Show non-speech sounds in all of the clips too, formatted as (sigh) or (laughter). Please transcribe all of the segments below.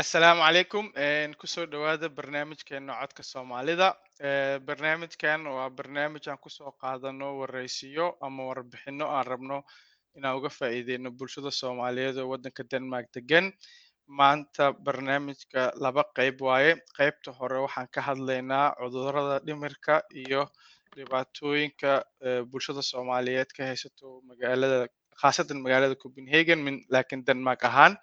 Assalaamu calaykum ku soo dhawaada barnaamijkeena codka soomaalida. Barnaamijkan waa barnaamij aan ku soo qaadano wareysiyo ama warbixino aan rabno inaan uga faa'iideyno bulshada soomaaliyeed oo wadanka denmark degan maanta barnaamijka laba qeyb waaye. Qeybta hore waxaan ka hadlaynaa cudurrada dhimirka iyo dhibaatooyinka bulshada soomaaliyeed ka haysato magaalada khaasatan magaalada copenhagen laakiin denmark ahaan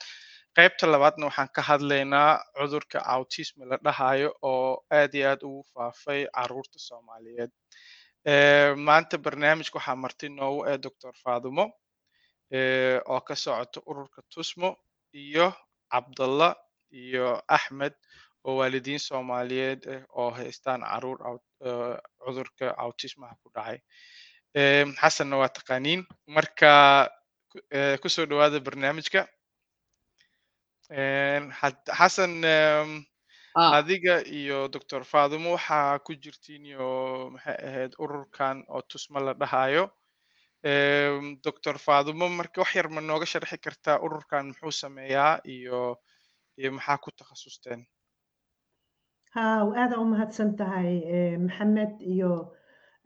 qaybta labaadna waxaan ka hadlaynaa cudurka autism la dhahayo oo aad iyo aad ugu faafay carruurta soomaaliyeed. Maanta barnaamijka waxaa marti noogu eh doctor faadumo oo ka socota ururka tusmo iyo cabdalla iyo axmed oo waalidiin soomaaliyeed ah oo haystaan carruur cudurka autismaha ku dhacay. Xasanna waa taqaaniin. Marka ku- ku soo dhawaada barnaamijka xasan Ah, adiga iyo doctor faadumo waxaa ku jirtiin iyo maxay ahayd ururkan oo tusma la dhahayo Em, doctor faadumo marka wax yar ma nooga sharxi kartaa ururkan muxuu sameeyaa iyo iyo maxaa ku takhasusteen? Haa aada u mahadsan tahay eh, maxamed iyo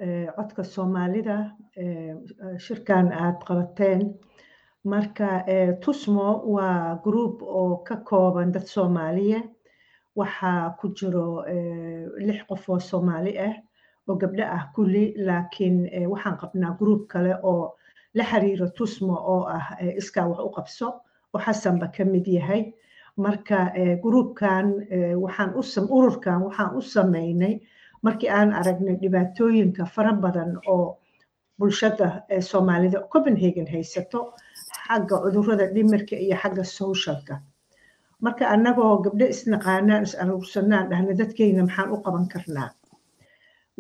eh, codka soomaalida eh, shirkan aad qabateen marka eh, tusmo waa group oo ka kooban dad soomaaliya waxaa ku jiro eh, lix qof oo soomaali ah oo gabdho ah kulli laakiin eh, waxaan qabnaa group kale oo la xiriiro tusmo oo ah eh, iskaa wax u qabso oo xasanba ka mid yahay. Marka eh, groupkan eh, waxaan ururkan waxaan u sameynay markii aan aragnay dhibaatooyinka fara badan oo bulshada soomaalida copenhagen haysato xagga cudurrada dhimirka iyo xagga socialka marka annagoo gabdho isnaqaanaan is aruursanaan dhahna dadkeyna maxaan u qaban karnaa?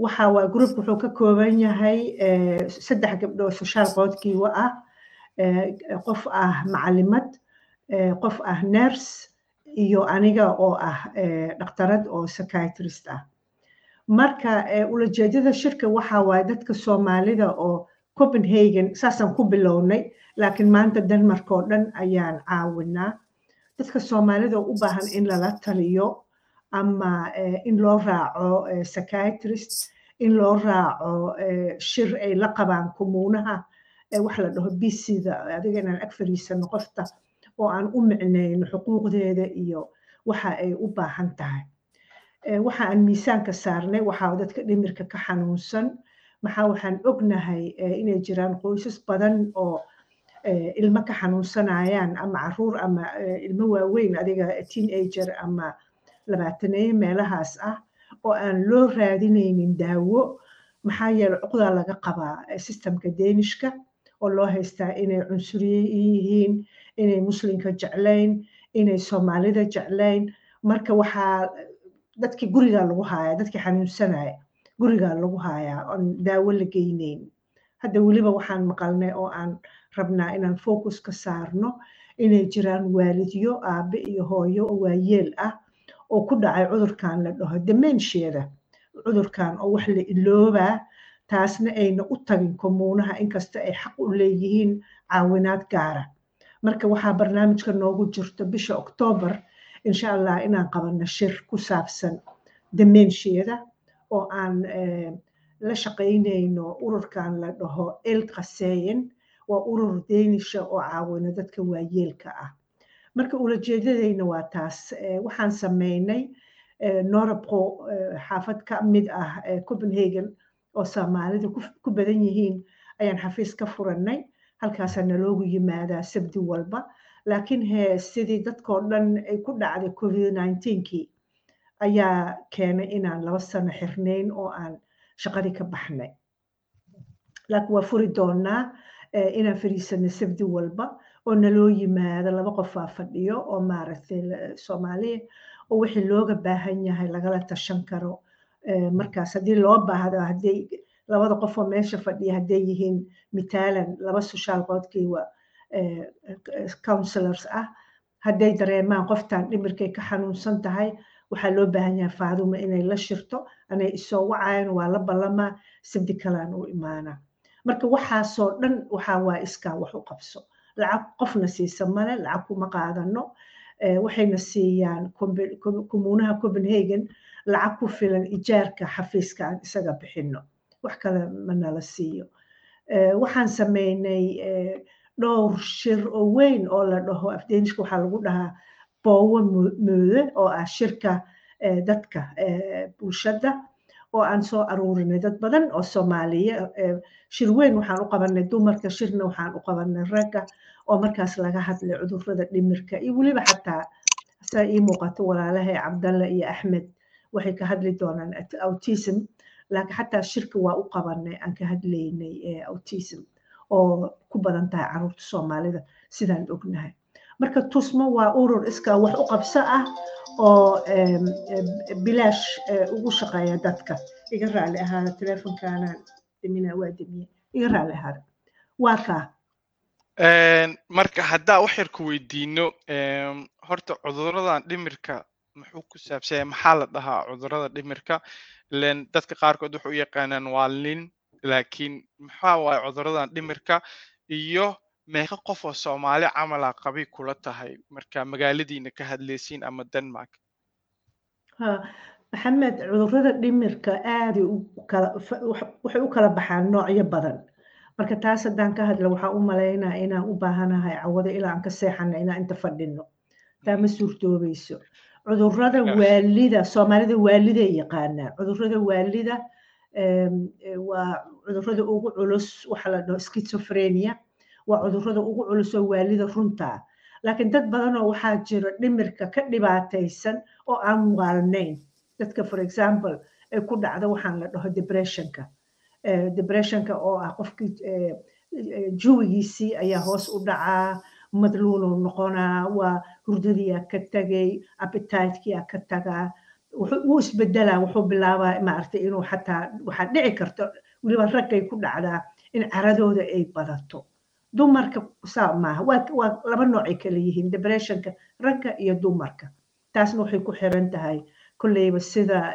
Waxa waa groupka wuxuu ka kooban yahay eh, saddex gabdho oo social qoodkiiwa ah eh, qof ah macalimad eh, qof ah nurse iyo aniga oo ah dhakhtarad oo psychiatrist ah. Marka ulajeedada shirka waxa waaye dadka soomaalida oo copenhagen saasaan ku bilownay laakiin maanta denmark oo dhan ayaan caawinaa. Dadka soomaalida oo u baahan in lala taliyo ama eh, in loo raaco eh, psychiatrist in loo raaco eh, shir ay la qabaan kumuunaha wax la dhaho bcda adiga inaan ag fariisano qofta oo aan u micneyno xuquuqdeeda iyo waxa ay u baahan tahay. Waxa aan miisaanka saarnay waxaa dadka dhimirka ka xanuunsan maxaa waxaan ognahay eh, inay jiraan qoysas badan oo eh, ilmo ka xanuunsanayaan ama carruur ama eh, ilmo waaweyn adiga teenager ama labaataneeye meelahaas ah oo aan loo raadinaynin daawo. Maxaa yeele cuqdaa laga qabaa systemka deenishka oo loo haystaa inay cunsuriye yihiin inay muslimka jeclayn inay soomaalida jeclayn marka waxaa dadkii gurigaa lagu haaya dadkii xanuunsanaya gurigaa lagu hayaa oon daawo la geyneyn hadda weliba waxaan maqalnay oo aan rabnaa inaan focus ka saarno inay jiraan waalidyo aabe iyo hooyo oo waayeel ah oo ku dhacay cudurkan la dhaho demenshiyada cudurkan oo wax la iloobaa taasna ayna u tagin komuunaha inkasta ay xaq u leeyihiin caawinaad gaara. Marka waxaa barnaamijka noogu jirto bisha oktoobar insha allah inaan qabano shir ku saabsan demenshiyada oo aan eh, la shaqaynayno ururkan la dhaho elqaseyen waa urur deenisha oo caawino dadka waayeelka ah. Marka ulajeedadayna waa taas Eh, waxaan sameynay eh, norabqo xaafad ka mid ah copenhagen oo soomaalida ku badan yihiin. Ayaan xafiis ka furannay halkaasaa naloogu yimaadaa sabdi walba. Laakiin he sidii dadkoo dhan ay ku dhacday covid 19kii ayaa keenay inaan laba sano xirnayn oo aan shaqadii ka baxnay. Laakiin waa furi doonaa eh, inaan fariisano sabdi walba oo naloo yimaado laba qofaa fadhiyo oo maaragtay la- soomaaliya oo wixii looga baahan yahay lagala tashan karo. Eh, markaas haddii loo baahdo hadday labada qof oo meesha fadhiya hadday yihiin mitaalan laba social qoodkiiwa eh, counselors ah hadday dareemaan qoftan dhimirkay ka xanuunsan tahay waxaa loo baahan yahay faaduma inay la shirto anay isoo wacayaan waa la ballamaa sabdi kalaan u imaanaa marka waxaasoo dhan waxaa waa iskaa wax u qabso. Lacag qofna siisa male lacag kuma qaadano. Waxayna siiyaan kommunaha copenhagen lacag ku filan ijaarka xafiiska aan isaga bixino wax kale manala siiyo. Waxaan sameynay dhowr shir oo weyn oo la dhaho. Afdeenishka waxaa lagu dhahaa moode oo ah shirka dadka bulshada oo aan soo aruurinay dad badan oo soomaaliya shir weyn waxaan u qabanay dumarka shirna waxaan u qabanay ragga oo markaas laga hadlay cudurrada dhimirka iyo weliba xataa saa ii muuqato walaalahay cabdalla iyo axmed waxay ka hadli doonaan autism laakiin xataa shirka waa u qabanay aan ka hadlaynay autism. Oo ku badan tahay carruurta soomaalida sidaan ognahay marka tusmo waa urur iskaa wax u qabso ah oo bilaash ugu shaqeeya dadka. Iga raali ahaada teleefonkaanaan dimina waa dimiye iga raali ahaada. Waa kaa marka haddaa wax yar ku weydiino horta cuduradan dhimirka muxuu ku saabsanya maxaa la dhahaa cudurrada dhimirka? Ilen dadka qaarkood waxay u yaqaanaan waa lin laakiin maxaa waaye cuduradan dhimirka? Iyo meeqa qof oo soomaali camala qabi kula tahay? Marka magaaladiina ka hadlaysiin ama denmark. Maxamed cudurrada dhimirka aaday waxay u kala baxaan noocyo badan. Marka taas haddaan ka hadla waxaan u malaynaa inaan u baahanahay cawado ilaa aan ka seexana inaan inta fadhino. Taa ma suurtoobayso cudurrada waalida soomaalida waaliday yaqaanaa cudurrada waalida waa cudurrada ugu culus waxa la dhaho schizophrenia waa cudurrada ugu culus oo waalida runtaa laakiin dad badanoo waxaa jira dhimirka ka dhibaataysan oo aan waalnayn dadka for example ay ku dhacda waxaan la dhaho depressionka. Depressionka oo ah qofkii jawigiisii ayaa hoos u dhacaa madluunuu noqonaa waa hurdadiyaa ka tagay appetitekiyaa ka tagaa. Wuu isbedelaa wuxuu bilaabaa maaragtay inuu xataa waxaa dhici karta weliba raggay ku dhacdaa in caradooda ay badato dumarka saa maaha waa laba noocay kala yihiin depressionka ragga iyo dumarka. Taasna waxay ku xiran tahay kolleyba sida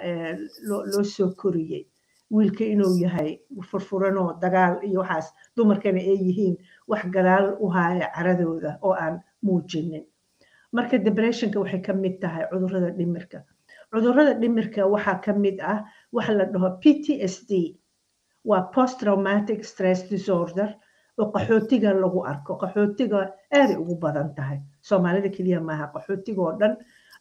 loo soo koriyey. Wiilka inuu yahay furfuranoo dagaal iyo waxaas dumarkana ay yihiin wax gadaal u haaya caradooda oo aan muujinin. Marka depressionka waxay ka mid tahay cudurrada dhimirka. Cudurrada dhimirka waxaa ka mid ah waxa la dhaho p t s d waa post traumatic stress disorder oo qaxootiga lagu arko qaxootiga aaday ugu badan tahay. Soomaalida keliya maaha qaxootiga oo dhan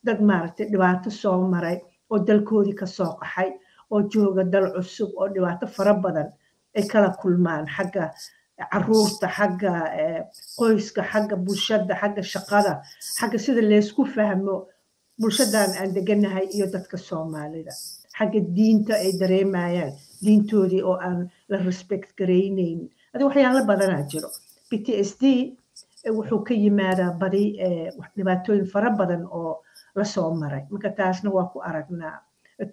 dad maaragtay dhibaato soo maray oo dalkoodii ka soo qaxay oo jooga dal cusub oo dhibaato fara badan ay kala kulmaan. Xagga carruurta xagga qoyska xagga bulshada xagga shaqada xagga sida laysku fahmo bulshadan aan deganahay iyo dadka soomaalida. Xagga diinta ay dareemayaan diintoodii oo aan la respect garaynayn adi waxyaalo badanaa jiro. P t s d wuxuu ka yimaadaa badi dhibaatooyin fara badan oo la soo maray. Marka taasna waa ku aragnaa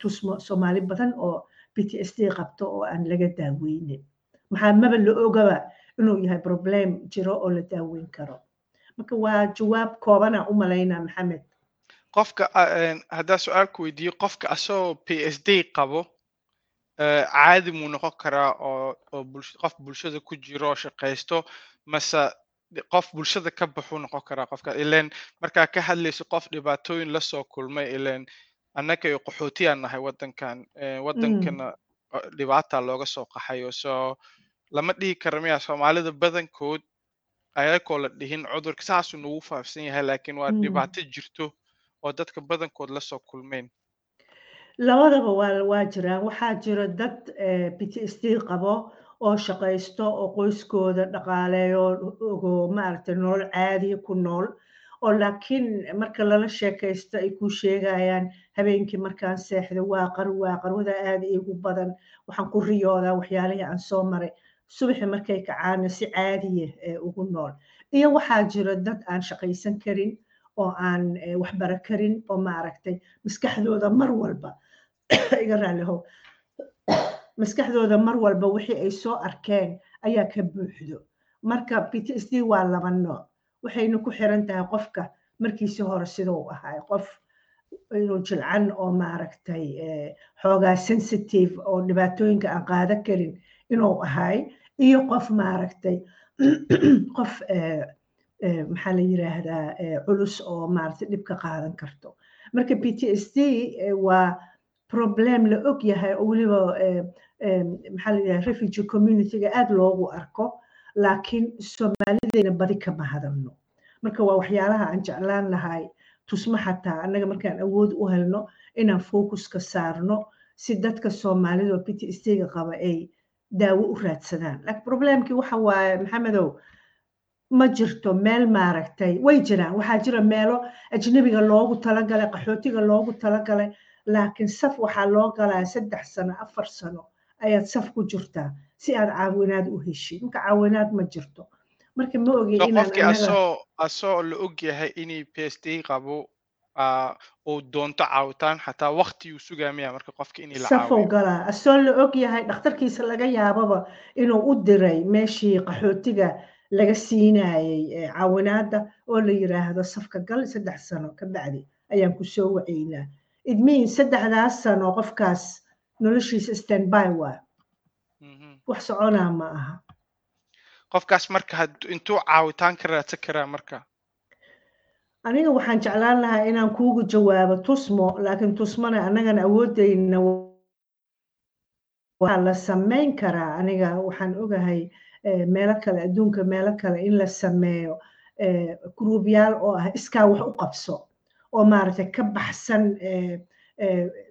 tusmo soomaali badan oo p t s d qabto oo aan laga daaweynin. Maxaa maba la ogaba inuu yahay problem jiro oo la daaweyn karo. Marka waa jawaab koobana u malaynaa maxamed. Qofka haddaa su'aal ku weydiiyo qofka asagoo p s d qabo caadi muu noqon karaa oo oo qof bulshada ku jiro oo shaqaysto mase qof bulshada ka baxuu noqon karaa qofka ilen markaa ka hadlayso qof dhibaatooyin la soo kulmay ilen annaga iyo qaxootiyaan nahay waddankan waddankana dhibaata looga soo qaxayo so lama dhihi kara miya soomaalida badankood ayagoo la dhihin cudurka saasuu nagu faafsan yahay laakiin waa dhibaato jirto oo dadka badankood la soo kulmeen labadaba waa jiraan. Waxaa jira dad p t s d qabo oo shaqaysto oo qoyskooda dhaqaaleeyo ogo maaragtay nolol caadiya ku nool. Oo laakiin marka lala sheekaysto ay ku sheegayaan habeenkii markaan seexdo waa qar waa qarwada aada iigu badan. Waxaan ku riyoodaa waxyaalihii aan soo maray. Subaxi markay kacaana si caadiya ugu nool. Iyo waxaa jira dad aan shaqaysan karin oo aan waxbaro karin oo maaragtay maskaxdooda mar walba (coughs) iga raalihow maskaxdooda mar walba wixii ay soo arkeen ayaa ka buuxdo. Marka d waa laba nooc. Waxayna ku xiran tahay qofka markiisii hore siduu ahay. Qof inuu jilcan oo maaragtay xoogaa sensitive oo dhibaatooyinka aan qaada karin inuu ahay. Iyo qof maaragtay (coughs) qof maxaa la yiraahdaa culus oo maaragtay dhib ka qaadan karto. Marka p t s problem la og yahay oo weliba maxaa la yidhaha refugee communityga aada loogu arko laakiin soomaalideyna badi kama hadalno marka waa waxyaalaha aan jeclaan lahay tusmo xataa annaga markaan awood u helno inaan focuska saarno si dadka soomaalida oo p t qaba ay daawo u raadsadaan. Laakiin problemkii waxa waaye maxamedow ma jirto meel maaragtay way jiraan. Waxaa jira meelo ajnabiga loogu talagalay qaxootiga loogu talagalay laakiin saf waxaa loo galaa saddex sano afar sano ayaad saf ku jirtaa si aad caawinaad u heshid marka caawinaad ma jirto. Marka ma ogi qofkii asoo asoo la og yahay inay p s d qabo uu doonto caawitaan xataa waktiguu sugaa miya marka qofka la safow galaa. Asoo la og yahay dhakhtarkiisa laga yaababa inuu u diray meeshii qaxootiga laga siinayay caawinaadda oo la yiraahdo safka gal saddex sano ka bacdi. Ayaan ku soo wacaynaa it means saddexdaas sano qofkaas noloshiisa standby waa wax soconaa ma aha. Qofkaas marka intuu caawitaan ka raadsan karaa marka? Aniga waxaan jeclaan lahaa inaan kuugu jawaabo tusmo laakiin tusmona annagana awoodeyna waxaa la samayn karaa aniga waxaan ogahay meelo kale adduunka meelo kale in la sameeyo gruubyaal oo ah iskaa wax u qabso oo maaragtay ka baxsan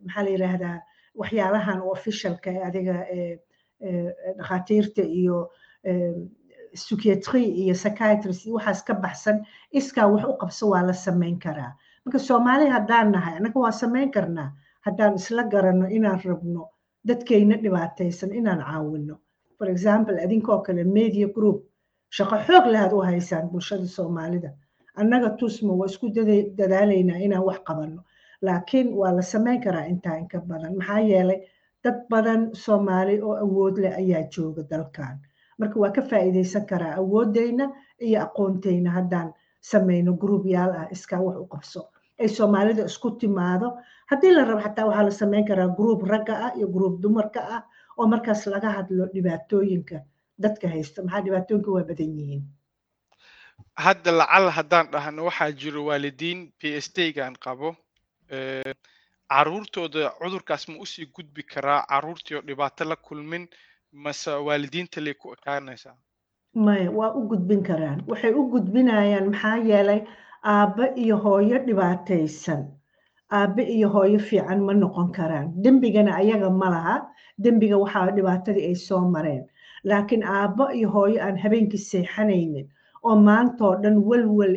maxaa la yidhaahdaa waxyaalahan oo officialka adiga dhakhaatiirta iyo psychiatry iyo psychiatrist iyo waxaas ka baxsan iskaa wax u qabso waa la samayn karaa. Marka soomaali haddaan nahay annaga waa samayn karnaa. Haddaan isla garanno inaan rabno dadkayna dhibaataysan inaan caawino for example adinkoo kale media group shaqo xoog lahaad u haysaan bulshada soomaalida annaga tusma waa isku dadaalaynaa inaan wax qabanno. Laakiin waa la samayn karaa intaa inka badan. Maxaa yeelay dad badan soomaali oo awood leh ayaa jooga dalkan marka waa ka faa'iidaysan karaa awoodeyna iyo aqoonteyna haddaan samayno gruubyaal ah iskaa wax u qabso. Ay soomaalida isku timaado. Haddii la rabo xataa waxaa la samayn karaa gruub ragga ah iyo gruub dumarka ah oo markaas laga hadlo dhibaatooyinka dadka haysta. Maxaa dhibaatooyinka waa badan yihiin hadda lacal haddaan dhahno waxaa jiro waalidiin p s d-gan qabo. Caruurtooda cudurkaas ma u sii gudbi karaa caruurtii oo dhibaato la kulmin mase waalidiinta lay ku ekaanaysaa maya waa u gudbin karaan. Waxay u gudbinayaan maxaa yeelay aabbe iyo hooyo dhibaataysan. Aabbe iyo hooyo fiican ma noqon karaan. Dembigana ayaga ma laha. Dembiga waxaa dhibaatadii ay soo mareen. Laakiin aabbo iyo hooyo aan habeenkii seexanaynin oo maantoo dhan walwal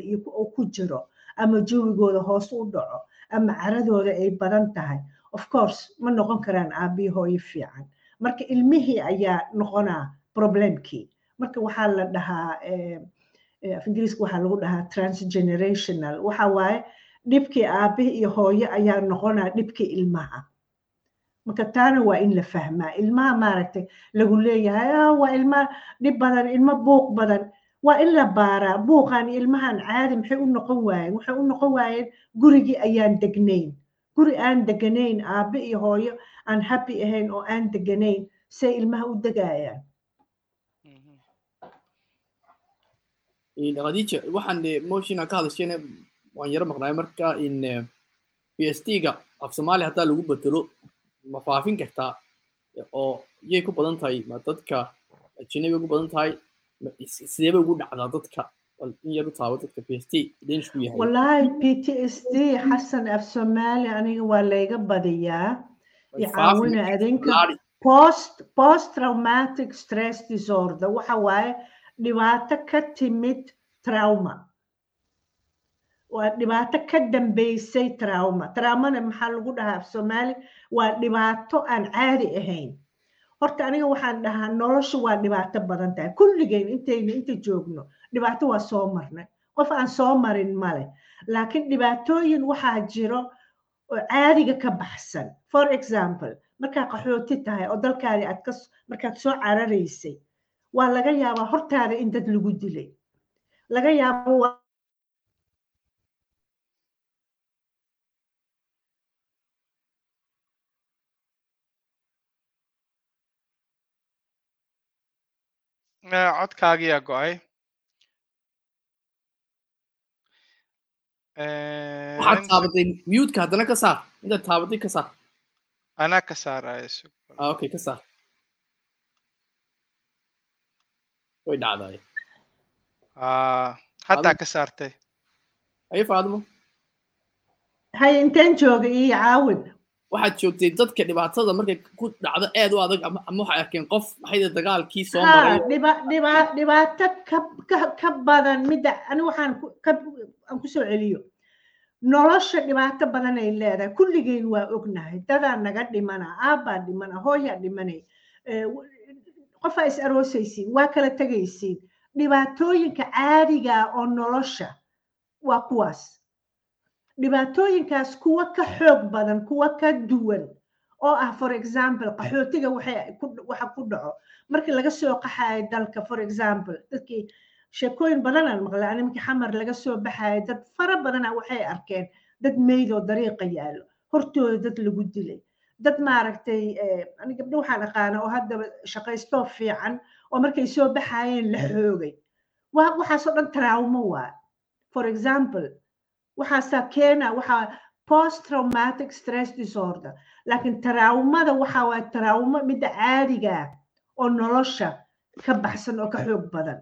ku jiro ama jawigooda hoos u dhaco ama caradooda ay badan tahay. Of course ma noqon karaan aabbiyo hooyo fiican. Marka ilmihii ayaa noqonaa problemkii. Marka waxaa la dhahaa af ingiriiska waxaa lagu dhahaa transgenerational. Waxa waaye dhibkii aabbihi iyo hooyo ayaa noqonaa dhibkii ilmaha. Marka taana waa in la fahmaa. Ilmaha maaragtay lagu leeyahay waa ilma dhib badan ilmo buuq badan waa in la baaraa buuqan ilmahan caadi maxay u noqon waayeen waxay u noqon waayeen gurigii ayaan degnayn. Guri aan deganayn aabbe iyo hooyo aan happy ahayn oo aan deganayn say ilmaha u degayaan. Khadiija waxaan motion ka hadashayna waan yaro maqnaay marka in p s t-ga af soomaali haddaa lagu bedelo ma faafin kartaa? Oo yay ku badan tahay ma dadka ajinabi ugu badan tahay sideebay ugu dhacdaa dadka in yar u taabo dadka p s t danish ku yahay wallaahi p t s d xasan af soomaali aniga waa layga badiyaa icaawina adinka post post traumatic stress disorder. waxa waaye dhibaato ka timid trauma waa dhibaato ka dambeysay trauma traumana maxaa lagu dhahaa af soomaali waa dhibaato aan caadi ahayn horta aniga waxaan dhahaa noloshu waa dhibaato badan tahay. Kulligeen intayna inta joogno dhibaato waa soo marnay. Qof aan soo marin male laakiin dhibaatooyin waxaa jiro oo caadiga ka baxsan. For example markaa qaxooti tahay oo dalkaadi aad ka markaad soo cararaysay waa laga yaabaa hortaada in dad lagu dilay. Laga yaabo codkaagiyaa go'ay waxaad taabatay mute-ka haddana ka saar intaad taabatay ka saar anaa ka saaraya ah okay ka saar way dhacday Ah, haddaa ka saartay ayo faadmo hay inteen jooga iyo caawin waxaad joogtay dadka dhibaatada markay ku dhacdo aad u adag ama waxay arkeen qof maxayda dagaalkii soo maray. dhibaato ka badan midda ani waxaan ku aan ku soo celiyo. Nolosha dhibaato badan ay leedahay. Kulligeen waa ognahay. Dadaa naga dhimana aabbaa dhimana hooyaa dhimanay qofaa is aroosaysiin waa kala tegaysiin dhibaatooyinka caadiga ah oo nolosha waa kuwaas dhibaatooyinkaas kuwa ka xoog badan kuwa ka duwan. Oo ah for example qaxootiga waxa ku dhaco. Markii laga soo qaxayo dalka for example dadkii sheekooyin badanaan maqlay ani markii xamar laga soo baxayo dad fara badana waxay arkeen dad meyd oo dariiqa yaallo. Hortooda dad lagu dilay. Dad maaragtay eh, ani gabdho waxaan aqaana oo haddaba shaqaystoo fiican oo markay soo baxayeen la xoogay. Waxaasoo dhan trauma waa. For example waxaasaa keena waxaa post traumatic stress disorder. Laakiin traumada waxa waa traumo midda caadiga ah oo nolosha ka baxsan oo ka xoog badan.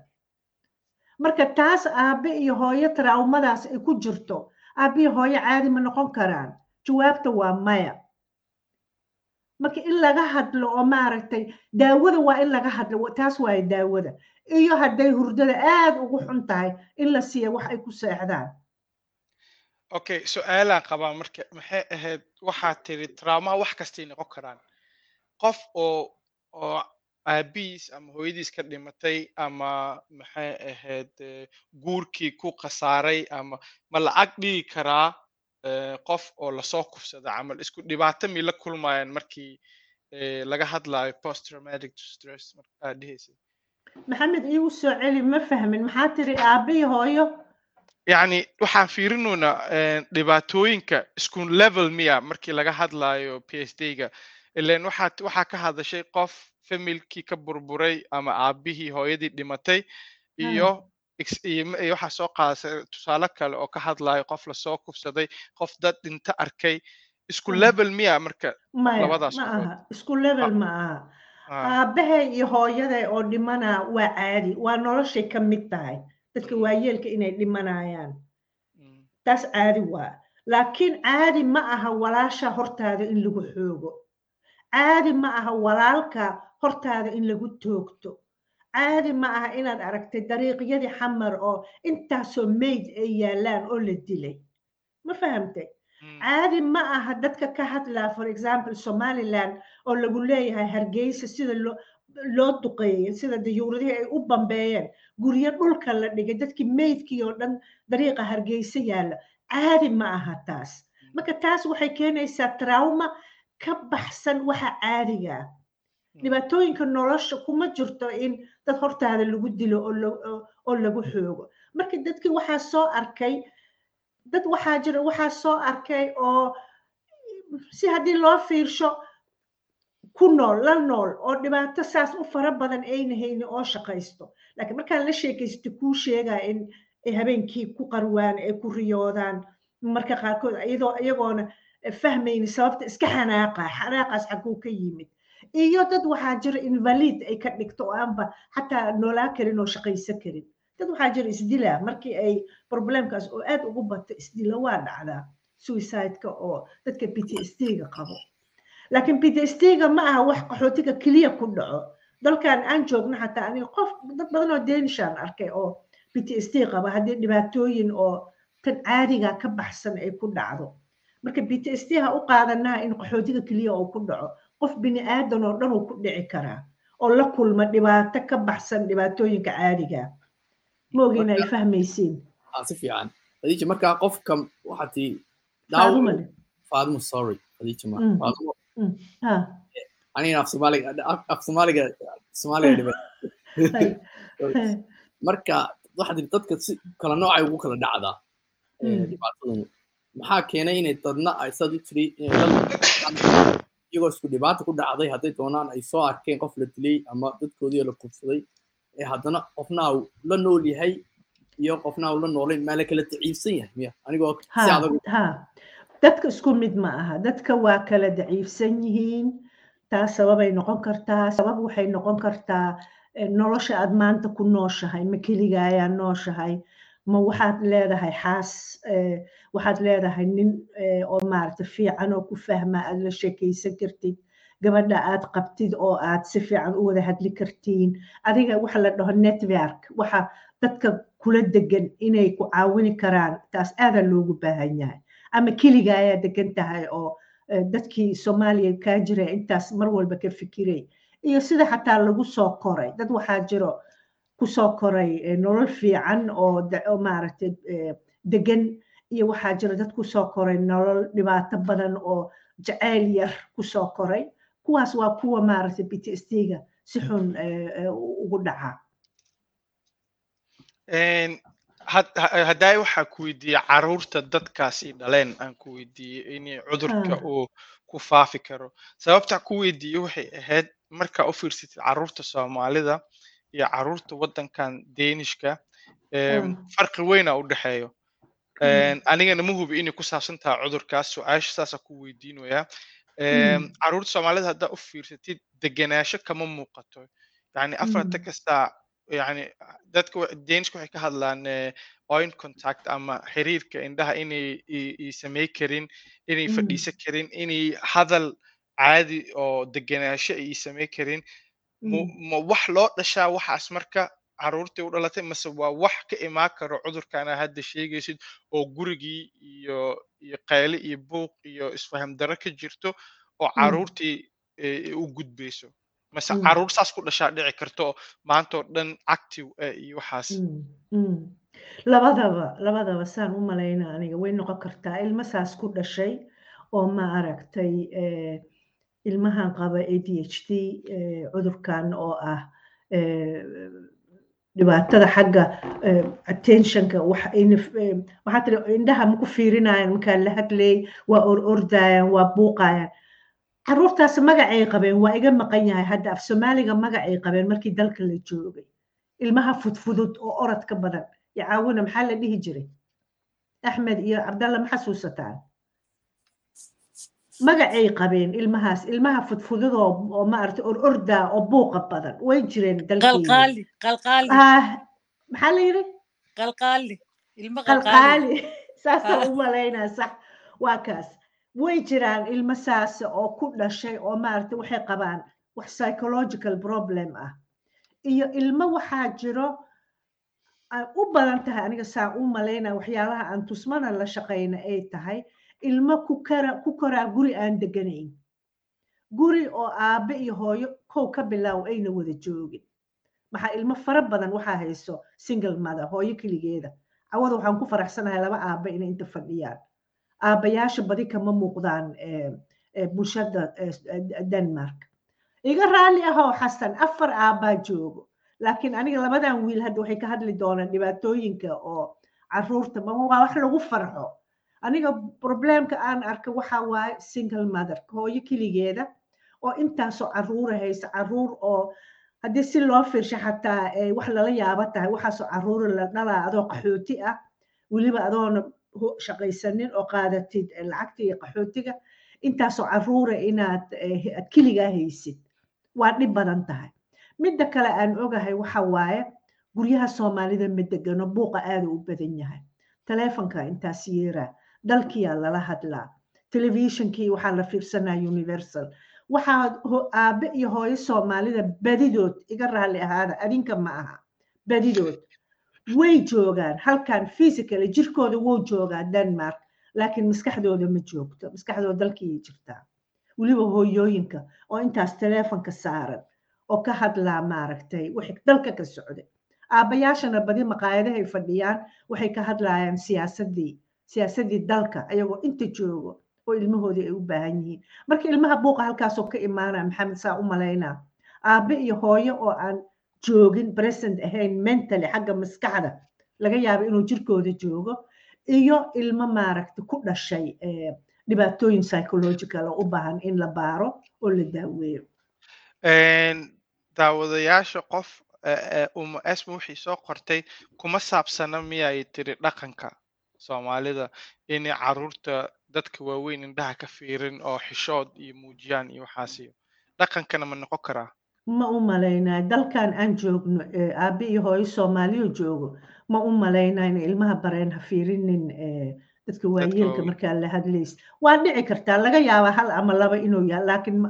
Marka taas aabe iyo hooyo traumadaas ay ku jirto aabe iyo hooyo caadi ma noqon karaan. Jawaabta waa maya. Marka in laga hadlo oo maaragtay daawada waa in laga hadlo taas waaye daawada. Iyo hadday hurdada aad ugu xun tahay in la siiya wax ay ku seexdaan okay su'aalaan qabaa marka maxay ahayd waxaad tiri traumaha wax kastay noqon karaan? Qof oo oo aabihiis ama hooyadiis ka dhimatay ama maxay ahayd eh, guurkii ku khasaaray ama ma lacag dhigi karaa eh, qof oo la soo kufsada camal isku dhibaato mi la kulmayaan markii eh, laga hadlayo post stress maxamed iigu soo celi ma fahmin. Maxaa tiri aabe iyo hooyo yacni waxaan fiirinoynaa eh, dhibaatooyinka isku level miya markii laga hadlayo PhD-ga ileen waxaad waxaa ka hadashay qof familkii ka burburay ama aabihii hooyadii dhimatay iyo iyo waxaa soo qaadasay tusaale kale oo ka hadlayo qof la soo kufsaday qof dad dhinta arkay. Isku Mm. level miya marka labadaas isku level ma aha. Ah, aabahay iyo hooyaday oo dhimana waa caadi waa noloshay ka mid tahay dadka Mm. waayeelka inay dhimanayaan mm, taas caadi waa. Laakiin caadi ma aha walaasha hortaada in lagu xoogo. Caadi ma aha walaalka hortaada in lagu toogto. Caadi ma aha inaad aragtay dariiqyadii xamar oo intaasoo meyd ay yaalaan oo la dilay. Ma fahamtay? Mm, caadi ma aha dadka ka hadlaa for example somaliland oo lagu leeyahay hargeysa sida loo duqeeyey sida dayuuradihii ay u bambeeyeen. Guryo dhulka la dhigay dadkii meydkii oo dhan dariiqa hargeysa yaalla. Caadi ma aha taas. Marka taas waxay keenaysaa trauma ka baxsan waxa caadiga ah. Mm, dhibaatooyinka nolosha kuma jirto in dad hortaada lagu dilo oo la- oo- oo lagu xoogo. Marka dadkii waxaa soo arkay dad waxaa jira waxaa soo arkay oo si haddii loo fiirsho ku nool la nool oo dhibaato saas u fara badan ayna haynin oo shaqaysto. Laakiin markaan la sheekaysto kuu sheegaa in habeenkii ku qarwaan ay ku riyoodaan. Marka qaarkood iyadoo iyagoona fahmayni sababta iska xanaaqa xanaaqaas xaguu ka yimid. Iyo dad waxaa jira invalid ay ka dhigto oo aanba xataa noolaa karin oo shaqaysan karin. Dad waxaa jira isdila markii ay problemkaas oo aad ugu bato isdila waa dhacdaa suicide-ka oo dadka s d-ga qabo laakiin p t s d-ga ma aha wax qaxootiga keliya ku dhaco. Dalkan aan joogno xataa aniga qof dad badan oo denishaan arkay oo p t s d qaba haddii dhibaatooyin oo tan caadiga ka baxsan ay ku dhacdo. Marka p t s d ha u qaadanaha in qaxootiga keliya uu ku dhaco qof bini aadan oo dhan uu ku dhici karaa oo la kulma dhibaato ka baxsan dhibaatooyinka caadiga. Ma ogin ay fahmaysiin. Ah si fiican. Khadiija markaa qofka leh. faadmo sorry. Khadiija ma Mm. Anigana af soomaaliga af- af soomaaliga soomaaliga hay. (laughs) (laughs) marka waxaad tiri dadka si kala noocay ugu kala dhacdaa Mm. dhibaatadanu maxaa keenay inay dadna ay saad u tiri iyagoo isku dhibaata ku dhacday hadday doonaan ay soo arkeen qof la dilay ama dadkoodii la kufsaday ee haddana qofna uu la nool yahay iyo qofna aan la noolayn maa la kala daciifsan yahay miya? Anigoo si adag dadka isku mid ma aha. Dadka waa kala daciifsan yihiin. Taas sababay noqon kartaa. Sabab waxay noqon kartaa eh, nolosha aad maanta ku nooshahay. Ma keliga ayaa nooshahay. Ma waxaad leedahay xaas eh, waxaad leedahay nin eh, oo maaragta fiican oo ku fahma aad la sheekaysan kartid. Gabadha aad qabtid oo aad si fiican u wada hadli kartiin. Adiga waxa la dhaho network. Waxa dadka kula degan inay ku caawini karaan. Taas aadaa loogu baahan yahay ama keliga ayaa degan tahay oo dadkii soomaaliya kaa jira intaas mar walba ka fikiray iyo sida xataa lagu soo koray dad waxaa jiro ku soo koray nolol fiican oo maaragtay degan iyo waxaa jira dad ku soo koray nolol dhibaato badan oo jacayl yar ku soo koray kuwaas waa kuwa maaragtay PTSD-ga si xun ugu dhaca Een, had- ha- haddaay waxaa ku weydiiyey carruurta dadkaasi dhaleen aan ku weydiiyey in cudurka Ah. uu ku faafi karo sababta ku weydiiyey waxay ahayd markaa u fiirsatid carruurta soomaalida iyo carruurta waddankan deenishka Ah. farqi weyna u dhexeeyo Mm. Een, anigana ma hubi inay ku saabsan tahay cudurkaas su'aasha saasa ku weydiinayaa Em, Mm. carruurta soomaalida haddaa u fiirsatid degenaansho kama muuqato yani afarta Mm. kasta yani dadka daniska waxay ka hadlaan eh, oin contact ama xiriirka indhaha inay i- i samey karin inay Mm. fadhiisan karin inay hadal caadi oo degenaansho ay samey karin Mm. ma wax loo dhashaa waxaas marka caruurtii u dhalatay mase waa wax ka imaan karo cudurkana hadda sheegaysid oo gurigii iyo iyo qayle iyo buuq iyo isfaham darro ka jirto oo Mm. caruurtii eh, u gudbayso mase Mm. carruur saas ku dhashaa dhici karto oo dhan active eh, iyo waxaas Mm, mm. labadaba labadaba saan u malayna aniga way noqon kartaa ilmo saas ku dhashay oo ma aragtay eh, ilmahan qaba ADHD eh, cudurkan oo ah eh, dhibaatada xagga eh, attentionka eh, waxaa tiri indhaha maku fiirinayaan markaa la hadlay waa or ordayaan waa buuqayaan caruurtaas magacay qabeen waa iga maqan yahay hadda af soomaaliga magacay qabeen markii dalka la joogay. Ilmaha fudfudud oo orodka badan iyo caawina maxaa la dhihi jiray? Axmed iyo cabdalla ma xasuusataan? Magacay qabeen ilmahaas ilmaha fudfudud oo oo maaragtay or ordaa oo buuqa badan way jireen ah maxaa la yidhi? Qalqaali (laughs) saasaan Ah. u malaynaa sax. Waa kaas way jiraan ilmo saas oo ku dhashay oo maaragtay waxay qabaan wax psychological problem ah. Iyo ilmo waxaa jiro u badan tahay aniga saa u malaynaa waxyaalaha aan tusmana la shaqayna ay tahay ilmo ku koraa guri aan deganayn. Guri oo aabe iyo hooyo kow ka bilaaw ayna wada joogin. Maxaa ilmo fara badan waxaa hayso single mother hooyo keligeeda. Cawada waxaan ku faraxsanahay laba aabe inay inta fadhiyaan aabayaasha badi kama muuqdaan bulshada eh, eh, denmark. Iga raalli ahoo xasan afar aabbaa joogo. Laakiin aniga labadan wiil hadda waxay ka hadli doonaan dhibaatooyinka oo carruurta waa wax lagu farxo. Aniga problemka aan arka waxa waaye single mother hooyo keligeeda oo intaasoo caruura haysa carruur oo haddii si loo fiirsho xataa wax lala yaabo tahay waxaasoo caruura la dhalaa adoo qaxooti ah weliba adoona shaqaysanin oo qaadatid lacagta iyo qaxootiga intaasoo caruura inaad aad keligaa haysid waa dhib badan tahay midda kale aan ogahay waxa waaye guryaha soomaalida ma degano buuqa aada u badan yahay taleefonka intaas yeeraa dalkiyaa lala hadlaa telefishinkii waxaa la fiirsanaa universal waxaa aabe iyo hooyo soomaalida badidood iga raalli ahaada adinka ma aha badidood way joogaan halkan physically jirkooda wuu joogaa denmark laakiin maskaxdooda ma joogto maskaxdooda dalkiyay jirtaa. Weliba hooyooyinka oo intaas taleefonka saaran oo ka hadlaa maaragtay wixii dalka ka socday. Aabbayaashana badi maqaayadahay fadhiyaan waxay ka hadlayaan siyaasadii siyaasadii dalka ayagoo inta joogo oo ilmahoodii ay u baahan yihiin. Marka ilmaha buuqa halkaasoo ka imaanaya maxamed saa u malaynaa aabe iyo hooyo oo aan joogin present ahayn mentally xagga maskaxda. Laga yaabo inuu jirkooda joogo iyo ilmo maaragta ku dhashay eh, dhibaatooyin psychological oo u baahan in la baaro oo la daaweeyo. Daawadayaasha qof uma esma wixii soo qortay kuma saabsana miyay tiri dhaqanka soomaalida inay carruurta dadka waaweyn indhaha ka fiirin oo xishood iyo muujiyaan iyo waxaas iyo. Dhaqankana ma noqon karaa ma u malaynaa dalkan aan joogno aabe iyo hooyo soomaaliyo joogo ma u malaynaa in ilmaha bareen ha fiirinin dadka waayeelka markaa la hadlays waa dhici kartaa laga yaabaa hal ama laba inuu yahay laakiin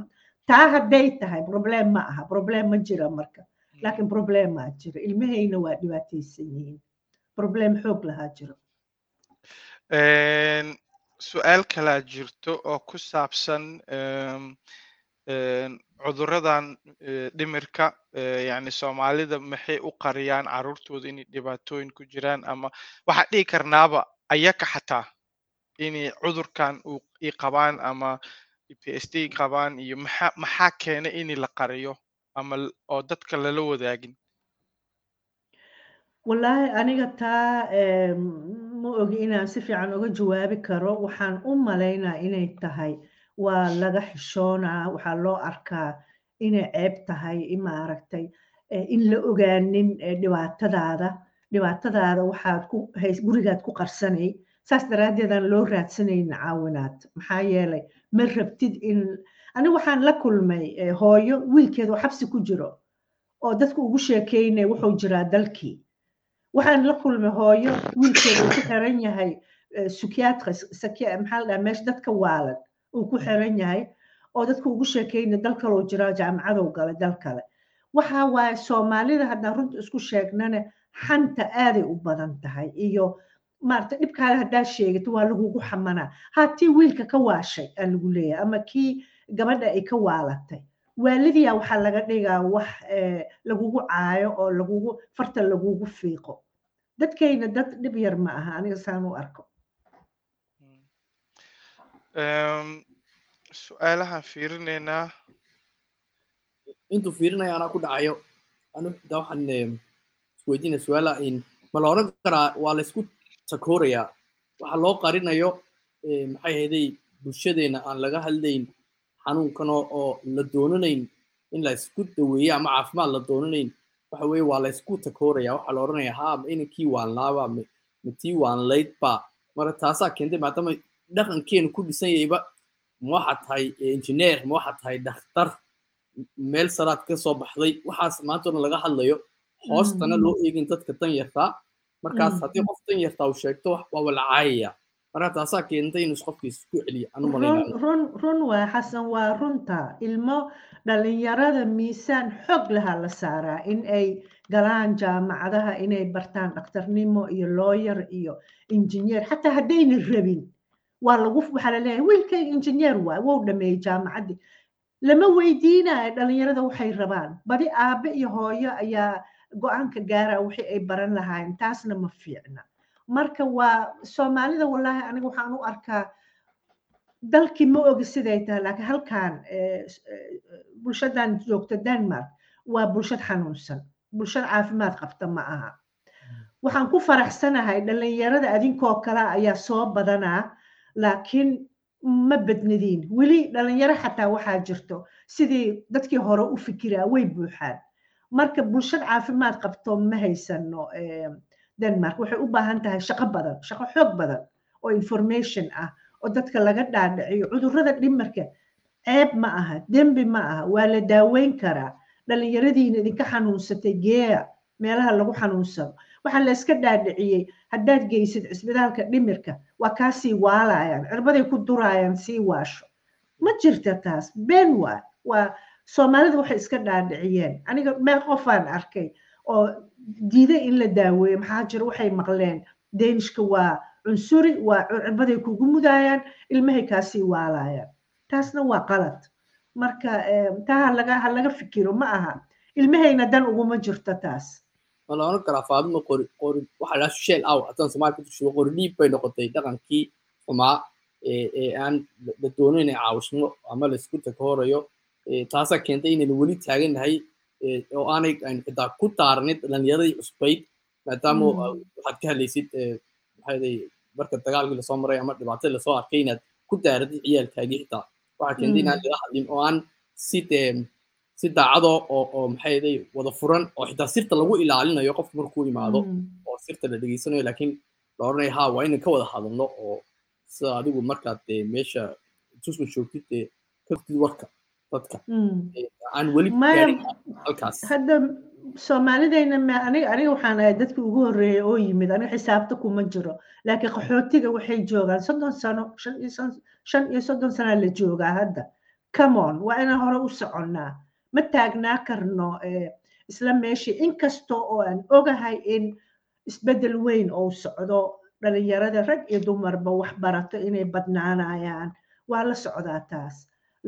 taa hadday tahay problem ma aha problem ma jira marka. Laakiin problem maa jira ilmahayna waa dhibaataysan yihiin. Problem xoog lahaa jiro. Su'aal kalaa jirto oo ku saabsan cuduradan dhimirka yani soomaalida maxay u qariyaan caruurtooda inay dhibaatooyin ku jiraan ama waxaa dhihi karnaaba ayaka xataa inay cudurkan i qabaan ama p s d qabaan iyo maxaa keena in la qariyo ama oo dadka lala wadaagin? Wallaahi aniga taa ma ogi inaan si fiican uga jawaabi karo. Waxaan u malaynaa inay tahay waa laga xishoonaa waxaa loo arkaa inay ceeb tahay maaragtay in la ogaanin dhibaatadaada. Dhibaatadaada waxaad ku gurigaad ku qarsanay. Saas daraaddeedaan loo raadsanaynin caawinaad. Maxaa yeelay ma rabtid in ani waxaan la kulmay hooyo wiilkeeda oo xabsi ku jiro oo dadku ugu sheekeynaya wuxuu jiraa dalkii. Waxaan la kulmay hooyo wiilkeeda uu ku xiran yahay sukiatris maxaa la dhaha meesha dadka waalan uu ku xiran yahay oo dadku ugu sheekeynaya dal kaloo jira jaamacadow galay dal kale. Waxa waaye soomaalida haddaan runta isku sheegnane xanta aaday u badan tahay iyo maarata dhibkaada haddaa sheegato waa lagugu xamanaa. Haa tii wiilka ka waashay aa lagu leeyahay ama kii gabadha ay ka waalatay. Waalidiya waxaa laga dhigaa wax lagugu caayo oo lagugu farta lagugu fiiqo. Dadkayna dad dhib yar ma aha aniga saan u arko su'aalahaan fiirinaynaa intuu fiirinaya anaa ku dhacayo anu xitaa waxaan isweydiinaya su'aala in ma la oran karaa waa laysku takoorayaa. Waxa loo qarinayo maxay ahayday bulshadeena aan laga hadlayn xanuunkan oo la doonanayn in la isku daweeyo ama caafimaad la doonanayn. Waxa weeye waa la isku takooraya waxaa la oranaya ha ma inankii waanlaaba ma tii waanlaydba marka taasaa keentay maadaama dhaqankeenu ku dhisan yahayba ma waxaad tahay engineer ma waxaad tahay dhakhtar meel saraad ka soo baxday waxaas maanta odhan laga hadlayo. Hoostana loo eegin dadka tan yartaa markaas haddii qof tan yartaa uu sheegto waaba la caayaya marka taasaa keentay inuu qofkiis ku celiyo anu run run waa xasan waa runta. Ilmo dhalinyarada miisaan xoog lahaa la saaraa in ay galaan jaamacadaha inay bartaan dhakhtarnimo iyo looyar iyo injineer xataa haddayna rabin waa lagu waxaa la leeyahay wiilkayga injineer waay wou dhameeyey jaamacaddii lama weydiinayo dhalinyarada waxay rabaan. Badi aabe iyo hooyo ayaa go'aanka gaara wixii ay baran lahaayeen taasna ma fiicna. Marka waa soomaalida wallaahi aniga waxaan u arkaa dalkii ma ogi siday tahay laakiin halkan bulshadan joogta denmark waa bulshad xanuunsan. Bulshad caafimaad qabta ma aha. Waxaan ku faraxsanahay dhalinyarada adinkoo kale ayaa soo badanaa laakiin ma badnadiin weli dhalinyaro xataa waxaa jirto. Sidii dadkii hore u fikiraa way buuxaan. Marka bulshad caafimaad qabto ma haysano denmark. Waxay u baahan tahay shaqo badan shaqo xoog badan oo information ah oo dadka laga dhaadhiciyo. Cudurrada dhimarka ceeb ma aha dembi ma aha waa la daaweyn karaa. Dhalinyaradiina idinka xanuunsatay geeya meelaha lagu xanuunsado waxaa la iska dhaadhiciyey haddaad geysid cisbitaalka dhimirka waa kaa sii waalayaan cirbaday ku duraayaan sii waasho. Ma jirta taas been waa waa soomaalida waxay iska dhaadhiciyeen. Aniga meel qofaan arkay oo diiday in la daaweeyo maxaa jira waxay maqleen deenishka waa cunsuri waa cirbaday kugu mudaayaan ilmahay kaasii waalayaan taasna waa qalad. Marka taa halaga ha laga fikiro ma aha. Ilmahayna dan uguma jirto taas ma la oran karaa faaduma qori qori waxa la sheel aw haddaan soomaali ku tushido qori dhiib bay noqotay dhaqankii xumaa ee aan la doonayn inay caawismo ama la isku takoorayo taasaa keentay inaynu weli taagannahay oo aanay aynu xitaa ku taaranid dhalinyaradii cusbayd maadaama waxaad ka hadlaysid marka dagaalkii la soo maray ama dhibaatada la soo arkay inaad ku daaradid ciyaalkaagii xitaa waxaa keentay inaan laga hadlin oo aan si dee si daacado oo oo maxay ahayd wada furan oo xitaa sirta lagu ilaalinayo qofku markuu imaado oo sirta la dhegeysanayo laakiin la odhanayo ha waa inaan ka wada hadalno oo sida adigu markaad dee meesha tusma joogtid dee kaftid warka dadka. Aan weli halkaas. hadda soomaalidayna ma aniga aniga waxaan ahay dadkii ugu horreeyay oo yimid aniga xisaabta kuma jiro laakiin qaxootiga waxay joogaan. Soddon sano shan iyo soddon sanaa la joogaa hadda. Come on waa inaan hore u soconnaa ma taagnaa karno isla meeshii inkastoo oo aan ogahay in isbeddel weyn oo socdo dhalinyarada rag iyo dumarba wax barato inay badnaanayaan waa la socdaa taas.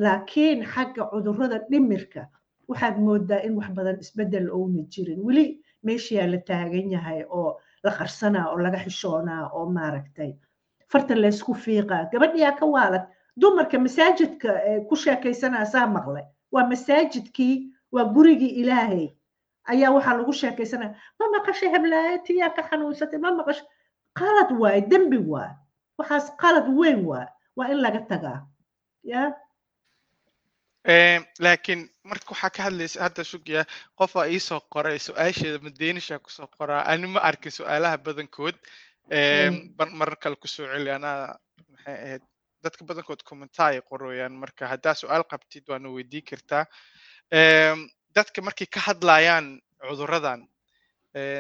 Laakiin xagga cudurrada dhimirka waxaad moodaa in wax badan isbeddel ouna jirin. Weli meeshiyaa la taagan yahay oo la qarsanaa oo laga xishoonaa oo maaragtay. Farta laysku fiiqaa gabadhiyaa ka waalan dumarka masaajidka ku sheekaysanaa saa maqlay waa masaajidkii waa gurigii ilaahay. Ayaa waxaa lagu sheekaysanaya ma maqashay heblaaye tiyaa ka xanuunsatay? Ma maqashay qalad waaye dembi waay waxaas qalad weyn waay waa in laga tagaa. Ya? Laakiin marka waxaa ka hadlaysa hadda sugya qofaa iisoo qoray su'aasheeda madeynisha ku soo qoraa. Ani ma arkin su'aalaha badankood. Marar kale ku soo celi anaa maxay ahayd dadka badankood commentaay qorooyaan. Marka haddaa su'aal qabtid waana weydii kartaa. Dadka markay ka hadlayaan cuduradan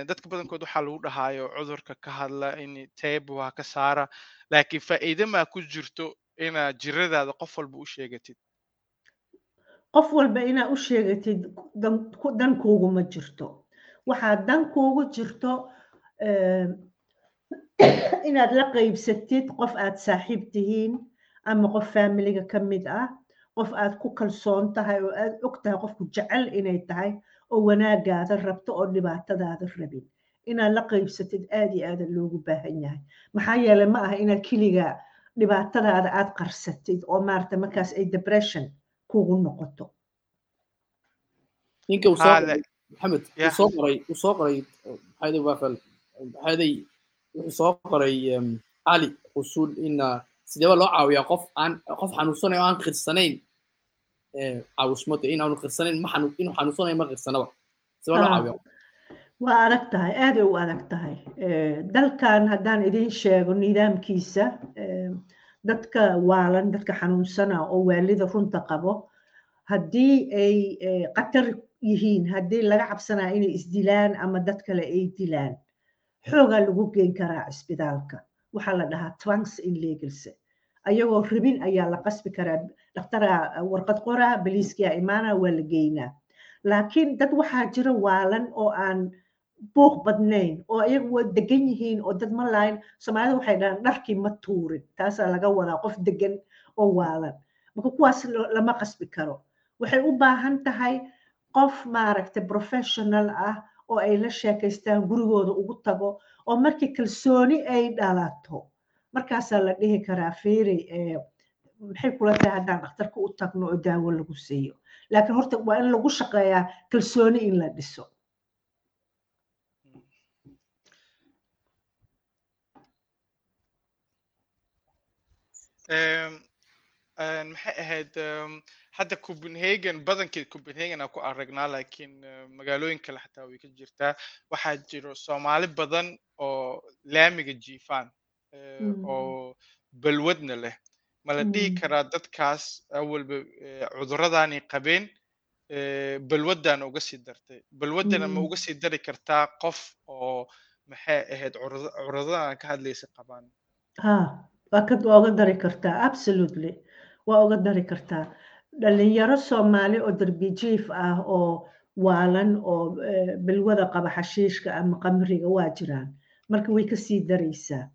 dadka badankood waxaa lagu dhahaayo cudurka ka hadla in tebu ha ka saara laakiin faa'iide maa ku jirto inaad jiradaada qof walba u sheegatid. Qof walba inaad u sheegatid dan kuuguma jirto. Waxaa dan kuugu jirto inaad la qaybsatid qof aad saaxiib tihiin ama qof faamiliga ka mid ah qof aad ku kalsoon tahay oo aad og tahay qofku jecel inay tahay oo wanaagaada rabto oo dhibaatadaada rabin inaad la qaybsatid aad iyo aada loogu baahan yahay maxaa yeelay ma aha inaad keliga dhibaatadaada aad qarsatid oo maarata markaas ay depression kugu noqoto ninka uu soo qoray maxamed uu soo qoray uu soo maxayday waafal maxayday wuxuu soo qoray cali usul in sidee baa loo caawiyaa qof aan qof xanuunsanayo aan qirsanayn? Caawismada in aanu qirsanayn ma xanu inuu xanuunsanayo ma qirsanaba sidee loo caawiyaa waa adag tahay aaday u adag tahay. Dalkan haddaan idin sheego nidaamkiisa dadka waalan dadka xanuunsana oo waalida runta qabo haddii ay qatar yihiin haddii laga cabsanaya inay isdilaan ama dad kale ay dilaan xoogaa lagu geyn karaa cisbitaalka waxaa la dhahaa trunks in legals. Ayagoo rabin ayaa la qasbi karaa dhakhtaraa warqad qoraa baliiskia imaana waa la geynaa. Laakiin dad waxaa jira waalan oo aan buuq badnayn oo ayagu waa degan yihiin oo dad ma lahayn. Soomaalida waxay dhahaan dharkii ma tuurin. Taasaa laga wadaa qof degan oo waalan. Marka kuwaas lama qasbi karo. Waxay u baahan tahay qof maaragtay professional ah oo ay la sheekaystaan gurigooda ugu tago oo markii kalsooni ay dhalato markaasaa la dhihi karaa fiiri maxay kula tahay haddaan dhakhtarka u tagno oo daawo lagu siiyo. Laakiin horta waa in lagu shaqeeyaa kalsooni in la dhiso maxay ahayd hadda copenhagen badankii copenhagen aan ku aragnaa laakiin magaalooyin kale xataa way ka jirtaa waxaa jiro soomaali badan oo laamiga jiifaan oo balwadna leh ma la dhihi karaa dadkaas awalba cuduradaanay qabeen balwaddaana uga sii dartay balwaddana ma uga sii dari kartaa qof oo maxay ahayd cuduradadan ka hadlaysa qabaan ka waa uga dari kartaa absolutely waa uga dari kartaa. Dhalinyaro soomaali oo darbijiif ah oo waalan oo balwada qaba xashiishka ama qamriga waa jiraan. Marka way ka sii daraysaa.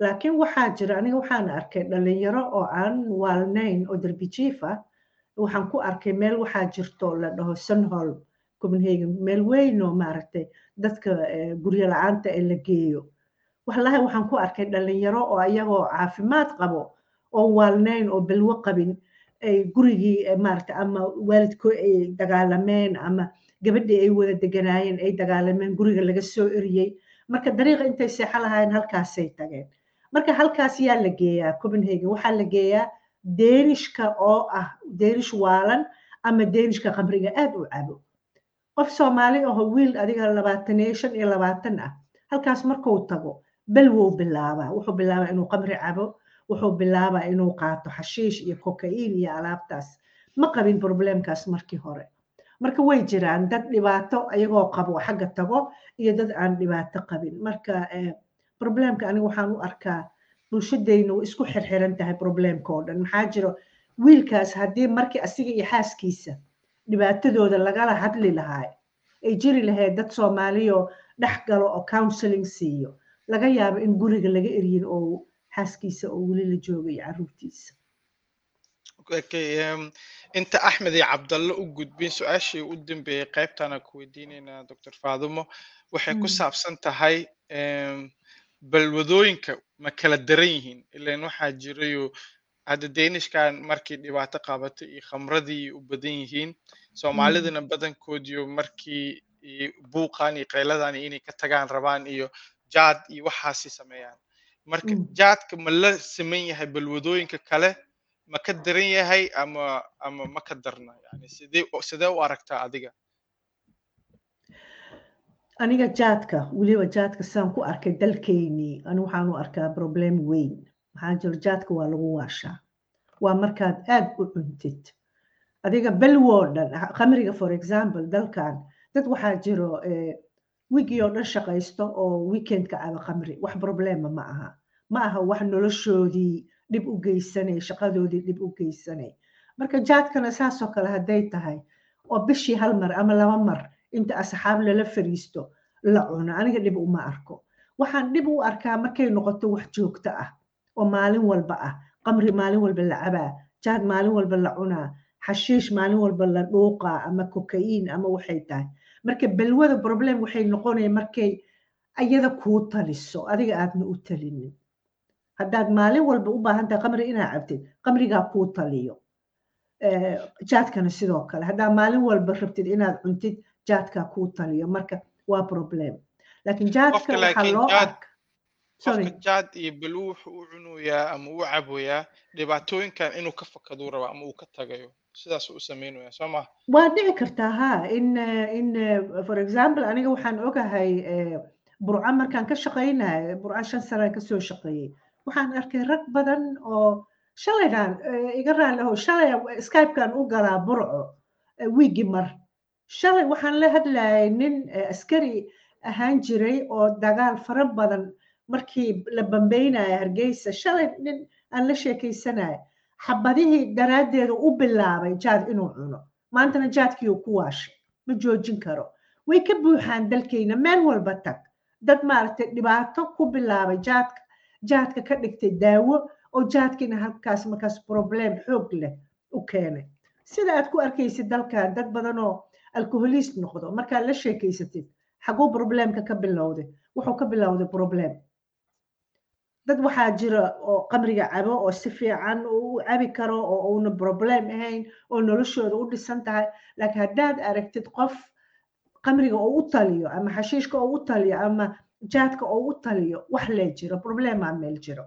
Laakiin waxaa jira aniga waxaan arkay dhalinyaro oo aan waalnayn oo darbijiif ah. Waxaan ku arkay meel waxaa jirto la dhaho sunholm copenhagen. Meel weyn oo maaragtay dadka guryo la'aanta ee la geeyo. Wallahi waxaan ku arkay dhalinyaro oo ayagoo caafimaad qabo oo waalnayn oo balwo qabin gurigii maaragtay ama waalidkoo ay dagaalameen ama gabadhii ay wada deganaayeen ay dagaalameen guriga laga soo eriyey. Marka dariiqa intay seexo lahaayeen halkaasay tageen. Marka halkaas yaa la geeyaa copenhagen waxaa la geeyaa deenishka oo ah deenish waalan ama deenishka khamriga aad u cabo. Qof soomaali aho wiil adiga labaatan iyo shan iyo labaatan ah halkaas markuu tago bel wuu bilaabaa wuxuu bilaabaa inuu khamri cabo wuxuu bilaabaa inuu qaato xashiish iyo kokain iyo alaabtaas. Ma qabin problemkaas markii hore. Marka way jiraan dad dhibaato ayagoo qabo xagga tago iyo dad aan dhibaato qabin. Marka problemka aniga waxaan u arkaa bulshadayna way isku xirxiran tahay problemka oo dhan. Maxaa jiro wiilkaas haddii markii asiga iyo xaaskiisa dhibaatadooda lagala hadli lahaa ay jiri lahayd dad soomaaliyo dhex galo oo counseling siiyo laga yaabo in guriga laga eryin oo xaaskiisa oo weli la joogay caruurtiisa. Inta axmed iyo cabdalle u gudbin su'aashii u dambeeyey qaybtana ku weydiinaynaa doctor faadumo waxay ku saabsan tahay balwadooyinka ma kala daran yihiin. Ilan waxaa jirayo hadda deenishkan markii dhibaato qabatay iyo khamradii u badan yihiin soomaalidana badankoodiyo markii buuqan iyo qayladan inay ka tagaan rabaan iyo jaad iyo waxaasi sameeyaan marka jaadka ma la siman yahay balwadooyinka kale ma ka daran yahay ama ama ma ka darna? Yani sidee sidee u aragtaa adiga? Aniga jaadka weliba jaadka saan ku arkay dalkeynii ani waxaan u arkaa problem weyn. Maxaa jiro jaadka waa lagu waashaa. Waa markaad aad u cuntid. Adiga belwoo dhan khamriga for example dalkan dad waxaa jiro wigii oo dhan shaqaysto oo weekendka caba khamri wax problema ma aha. Ma aha wax noloshoodii dhib u geysanay shaqadoodii dhib u geysanay. Marka jaadkana saasoo kale hadday tahay oo bishii hal mar ama laba mar inta asxaab lala fariisto la cuno aniga dhib uma arko. Waxaan dhib u arkaa markay noqoto wax joogto ah oo maalin walba ah. Qamri maalin walba la cabaa jaad maalin walba la cunaa xashiish maalin walba la dhuuqaa ama kokain ama waxay tahay marka balwada problem waxay noqonaya markay ayada kuu taliso adiga aadna u talinin. Haddaad maalin walba u baahan tahay qamri inaa cabtid qamrigaa kuu taliyo. Jaadkana sidoo kale haddaa maalin walba rabtid inaad cuntid jaadkaa kuu taliyo marka waa problem. Laakiin jaadka waxaa loo arka qofka jaad iyo baluu wuxuu u cunayaa ama u caboyaa dhibaatooyinkan inuu ka fakaduu raba ama uu ka tagayo sidaas u sameynaya soo ma waa dhici kartaa ha in in for example aniga waxaan ogahay burca markaan ka shaqaynayo burca shan sanaan ka soo shaqeeyey. Waxaan arkay rag badan oo shalaygan iga raaliho shalay skypekan u galaa burco wiigi mar. Shalay waxaan la hadlayay nin askari ahaan jiray oo dagaal fara badan markii la bambeynaya hargeysa. Shalay nin aan la sheekaysanaya xabadihii daraaddeeda u bilaabay jaad inuu cuno. Maantana jaadkiiuu ku waashay. Ma joojin karo. Way ka buuxaan dalkeyna meel walba tag. Dad maaragtay dhibaato ku bilaabay jaadka. Jaadka ka dhigtay daawo oo jaadkiina halkaas markaas problem xoog leh u keenay. Sida aad ku arkaysid dalkan dad badan oo alcoholist noqdo markaad la sheekaysatid xaguu problemka ka bilowday wuxuu ka bilowday problem dad waxaa jira oo qamriga cabo oo si fiican u cabi karo oo uuna problem ahayn oo noloshooda u dhisan tahay. Laakiin haddaad aragtid qof qamriga oo u taliyo ama xashiishka oo u taliyo ama jaadka oo u taliyo wax lee jiro problemaa meel jiro.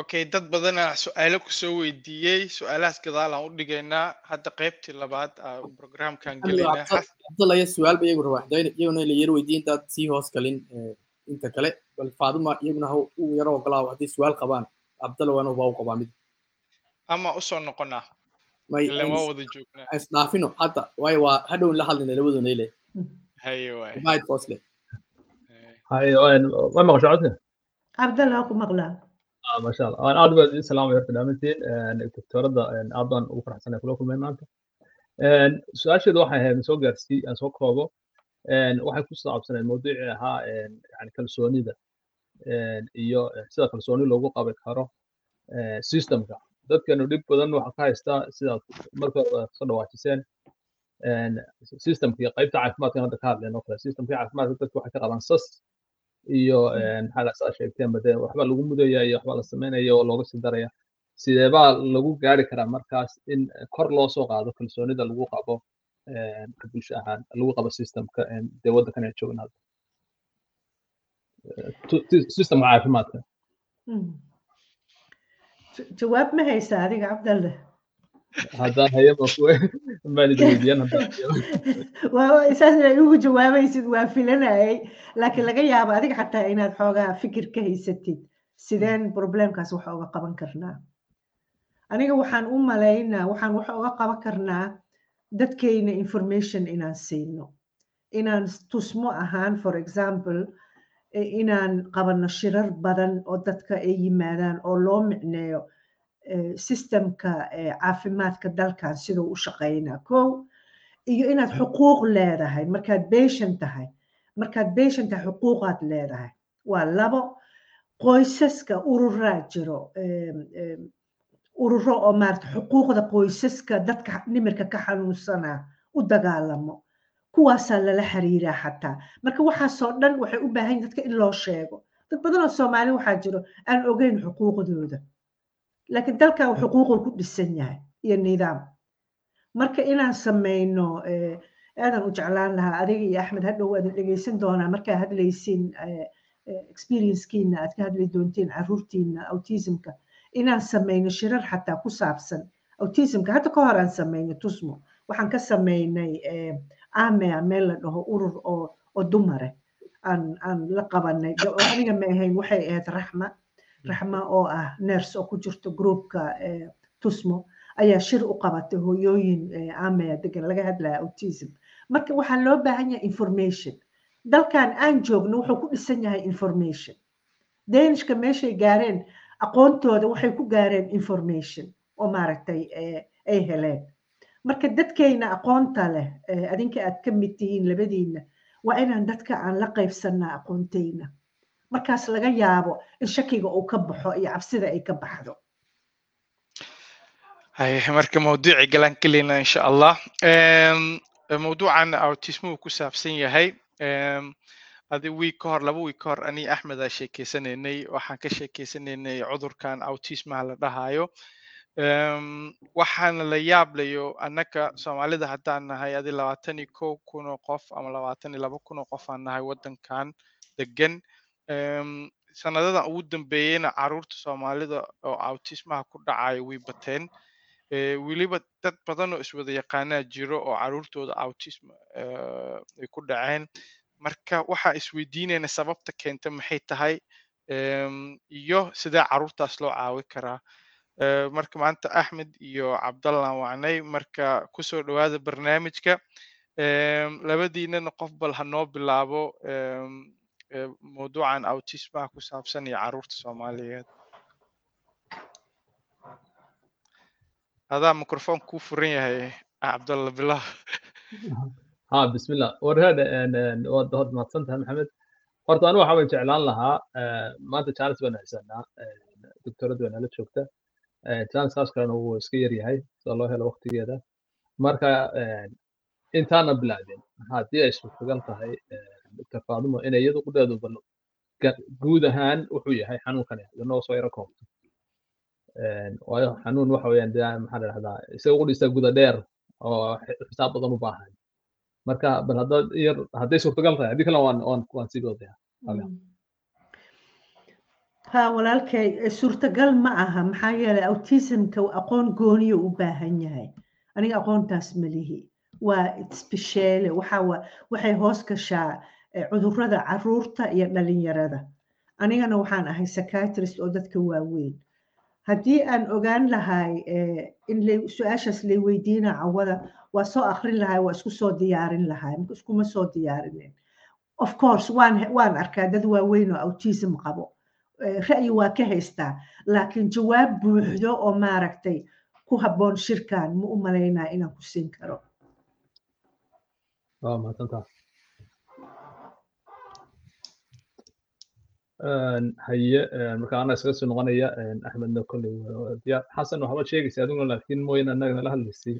Okay dad badana su'aalo ku soo weydiiyey. Su'aalahaas gadaal aan u dhigaynaa. Hadda qaybtii labaad programkan gelaynaa abdalaya su'aal ba iyagu rabaa iyaguna la weydiin intaad sii hoos galin inta kale bal faaduma iyaguna ha u yaro ogolaabo hadday su'aal qabaan abdalla waana baa u qabaa mid. Ama u soo noqonaa waa hadda waayo waa hadhown la hadlayna labaduna ile hayd ma maqasho codka abdalla ku maqlaa ah, masha aad ubaad idin salaamay horta dhaamantiin doktorada aad baan ugu faraxsanay kula kulmay maanta. Su'aasheedu waxay ahayd soo gaarsii aan soo koobo waxay ku saabsaneen mawduucii ahaa yani kalsoonida iyo sida kalsooni loogu qabi karo systemka. Dadkanu dhib badan waxa ka haystaa sidaad marka soo dhawaajiseen systemka iyo qaybta caafimaadkan hadda ka hadleen oo kale. Systemka caafimaadka dadku waxay ka qabaan sas iyo maxaa saa sheegteen bade waxba lagu mudaya iyo waxba la sameynaya oo looga sii daraya. Sideebaa lagu gaari karaa markaas in kor loo soo qaado kalsoonida lagu qabo bulsho ahaan lagu qabo systemka dee waddankan ay joogan hadda systemka caafimaadka jawaab ma haysa adiga cabdalle haddaan hayo ma kuwe maan idin weydiiyaan haddaan hayo waa saas inay ugu jawaabaysid waa filanayay laakiin laga yaabo adiga xataa inaad xoogaa fikir ka haysatid sideen problemkaas wax uga qaban karnaa aniga waxaan u malaynaa waxaan wax uga qaban karnaa dadkeyna information inaan siino inaan tusmo ahaan for example eh, inaan qabanno shirar badan oo dadka ay yimaadaan oo loo micneeyo eh, systemka eh, caafimaadka dalkan siduu u shaqaynaa kow iyo inaad xuquuq leedahay markaad patient tahay markaad patient tahay xuquuqaad leedahay. Waa labo qoysaska ururaa jiro ururo oo maarata xuquuqda qoysaska dadka nimirka ka xanuunsanaa u dagaalamo. Kuwaasaa lala xiriiraa xataa marka waxaasoo dhan waxay u baahan yihiin dadka in loo sheego. Dad badan oo soomaali waxaa jiro aan ogeyn xuquuqdooda. Laakiin dalkan xuquuquu ku dhisan yahay iyo nidaam. Marka inaan sameyno eh, aadan u jeclaan lahaa adiga iyo axmed hadhow waad dhegeysan doonaa markaa hadlaysiin eh, eh, experiencekiina aad ka hadli doontiin caruurtiina autismka inaan sameyno shirar xataa ku saabsan autismka. Hadda ka hor aan sameyno tusmo waxaan ka sameynay eh, amea meel la dhaho urur oo dumare. Aan la qabanay aniga ma ahayn waxay ahayd raxma. Raxma oo ah nurse oo ku jirto groupka eh, tusmo ayaa shir u qabatay hooyooyin eh, amea degan laga hadlaya autism. Marka waxaa loo baahan yahay information. Dalkan aan joogno wuxuu ku dhisan yahay information. Danishka meeshay gaareen aqoontooda waxay ku gaareen information oo maaragtay eh, ay heleen. Marka dadkeyna aqoonta leh eh, adinka aad ka mid tihiin labadiina waa inaan dadka aan la qaybsannaa aqoonteyna markaas laga yaabo in shakiga uu ka baxo iyo cabsida ay ka baxdo. Marka mawduuci galaan gelina insha allah. Mawduucan autismuhu ku saabsan yahay Adi wiig hor laba wiig ka hor ani axmed aa sheekeysanaynay waxaan ka sheekeysanaynay cudurkan autismaha la dhahayo Em, waxaana la yaablayo annaka soomaalida haddaan nahay adi labaatan iyo kun oo qof ama labaatan iyo laba kun oo qof aan nahay waddankan degan Em, sanadadan ugu dambeeyeyna carruurta soomaalida oo autismaha ku dhacayo way bateen. Weliba dad badan oo iswada yaqaanaa jiro oo caruurtooda autism ay ku dhaceen marka waxaa isweydiinayna sababta keenta maxay tahay iyo sidee caruurtaas loo caawi karaa. Marka maanta axmed iyo cabdallah wacnay marka ku soo dhawaada barnaamijka labadiinana qof bal ha noo bilaabo eh, mawduucan autismaha ku saabsan iyo carruurta soomaaliyeed. Adaa mikrofon kuu furan yahay cabdalla bilah (laughs) ha bismillah warhead waad hor mahadsan tahay maxamed horta anigu waxa waan jeclaan lahaa maanta chance baan xisanaa doctoradu waa nala joogta chanceaas kalena wuu iska yaryahay soo loo helo waktigeeda marka intaana bilaabin haddii ay suurtagal tahay doctor faadumo inay iyadu ku guud ahaan wuxuu yahay xanuunkani inoo soo yaro koobto waayo xanuun waxa weeyaan maxaa la dhahdaa isaga qudhiisa guda dheer oo xisaab badan u baahan marka bal haddaad yar hadday suurtagal tahay haddii kale waan sii wadaya Amen. ha walaalkay suurtagal ma aha. Maxaa yeelay autismka aqoon gooniyo u baahan yahay. Aniga aqoontaas ma lihi. Waa speciale waxa wa- waxay hoos gashaa eh, cudurrada carruurta iyo dhalinyarada. Anigana waxaan ahay psychiatrist oo dadka waaweyn haddii aan ogaan lahay eh, in su'aashaas lay weydiina cawada waa soo akrin lahay waa isku soo diyaarin lahay iskuma soo diyaarinin? Of course waan arkaa dad waaweyn oo autism qabo. Eh, ra'yi waa ka haystaa laakiin jawaab buuxdo oo maaragtay ku habboon shirkan ma u malaynaa inaan ku siin karo. Waa mahadsantaha haye marka ana iskaga soo noqonaya axmedna kolley diyaar xasan waxbaad sheegaysa adiguna laakiin mooyin annaga nala hadlaysay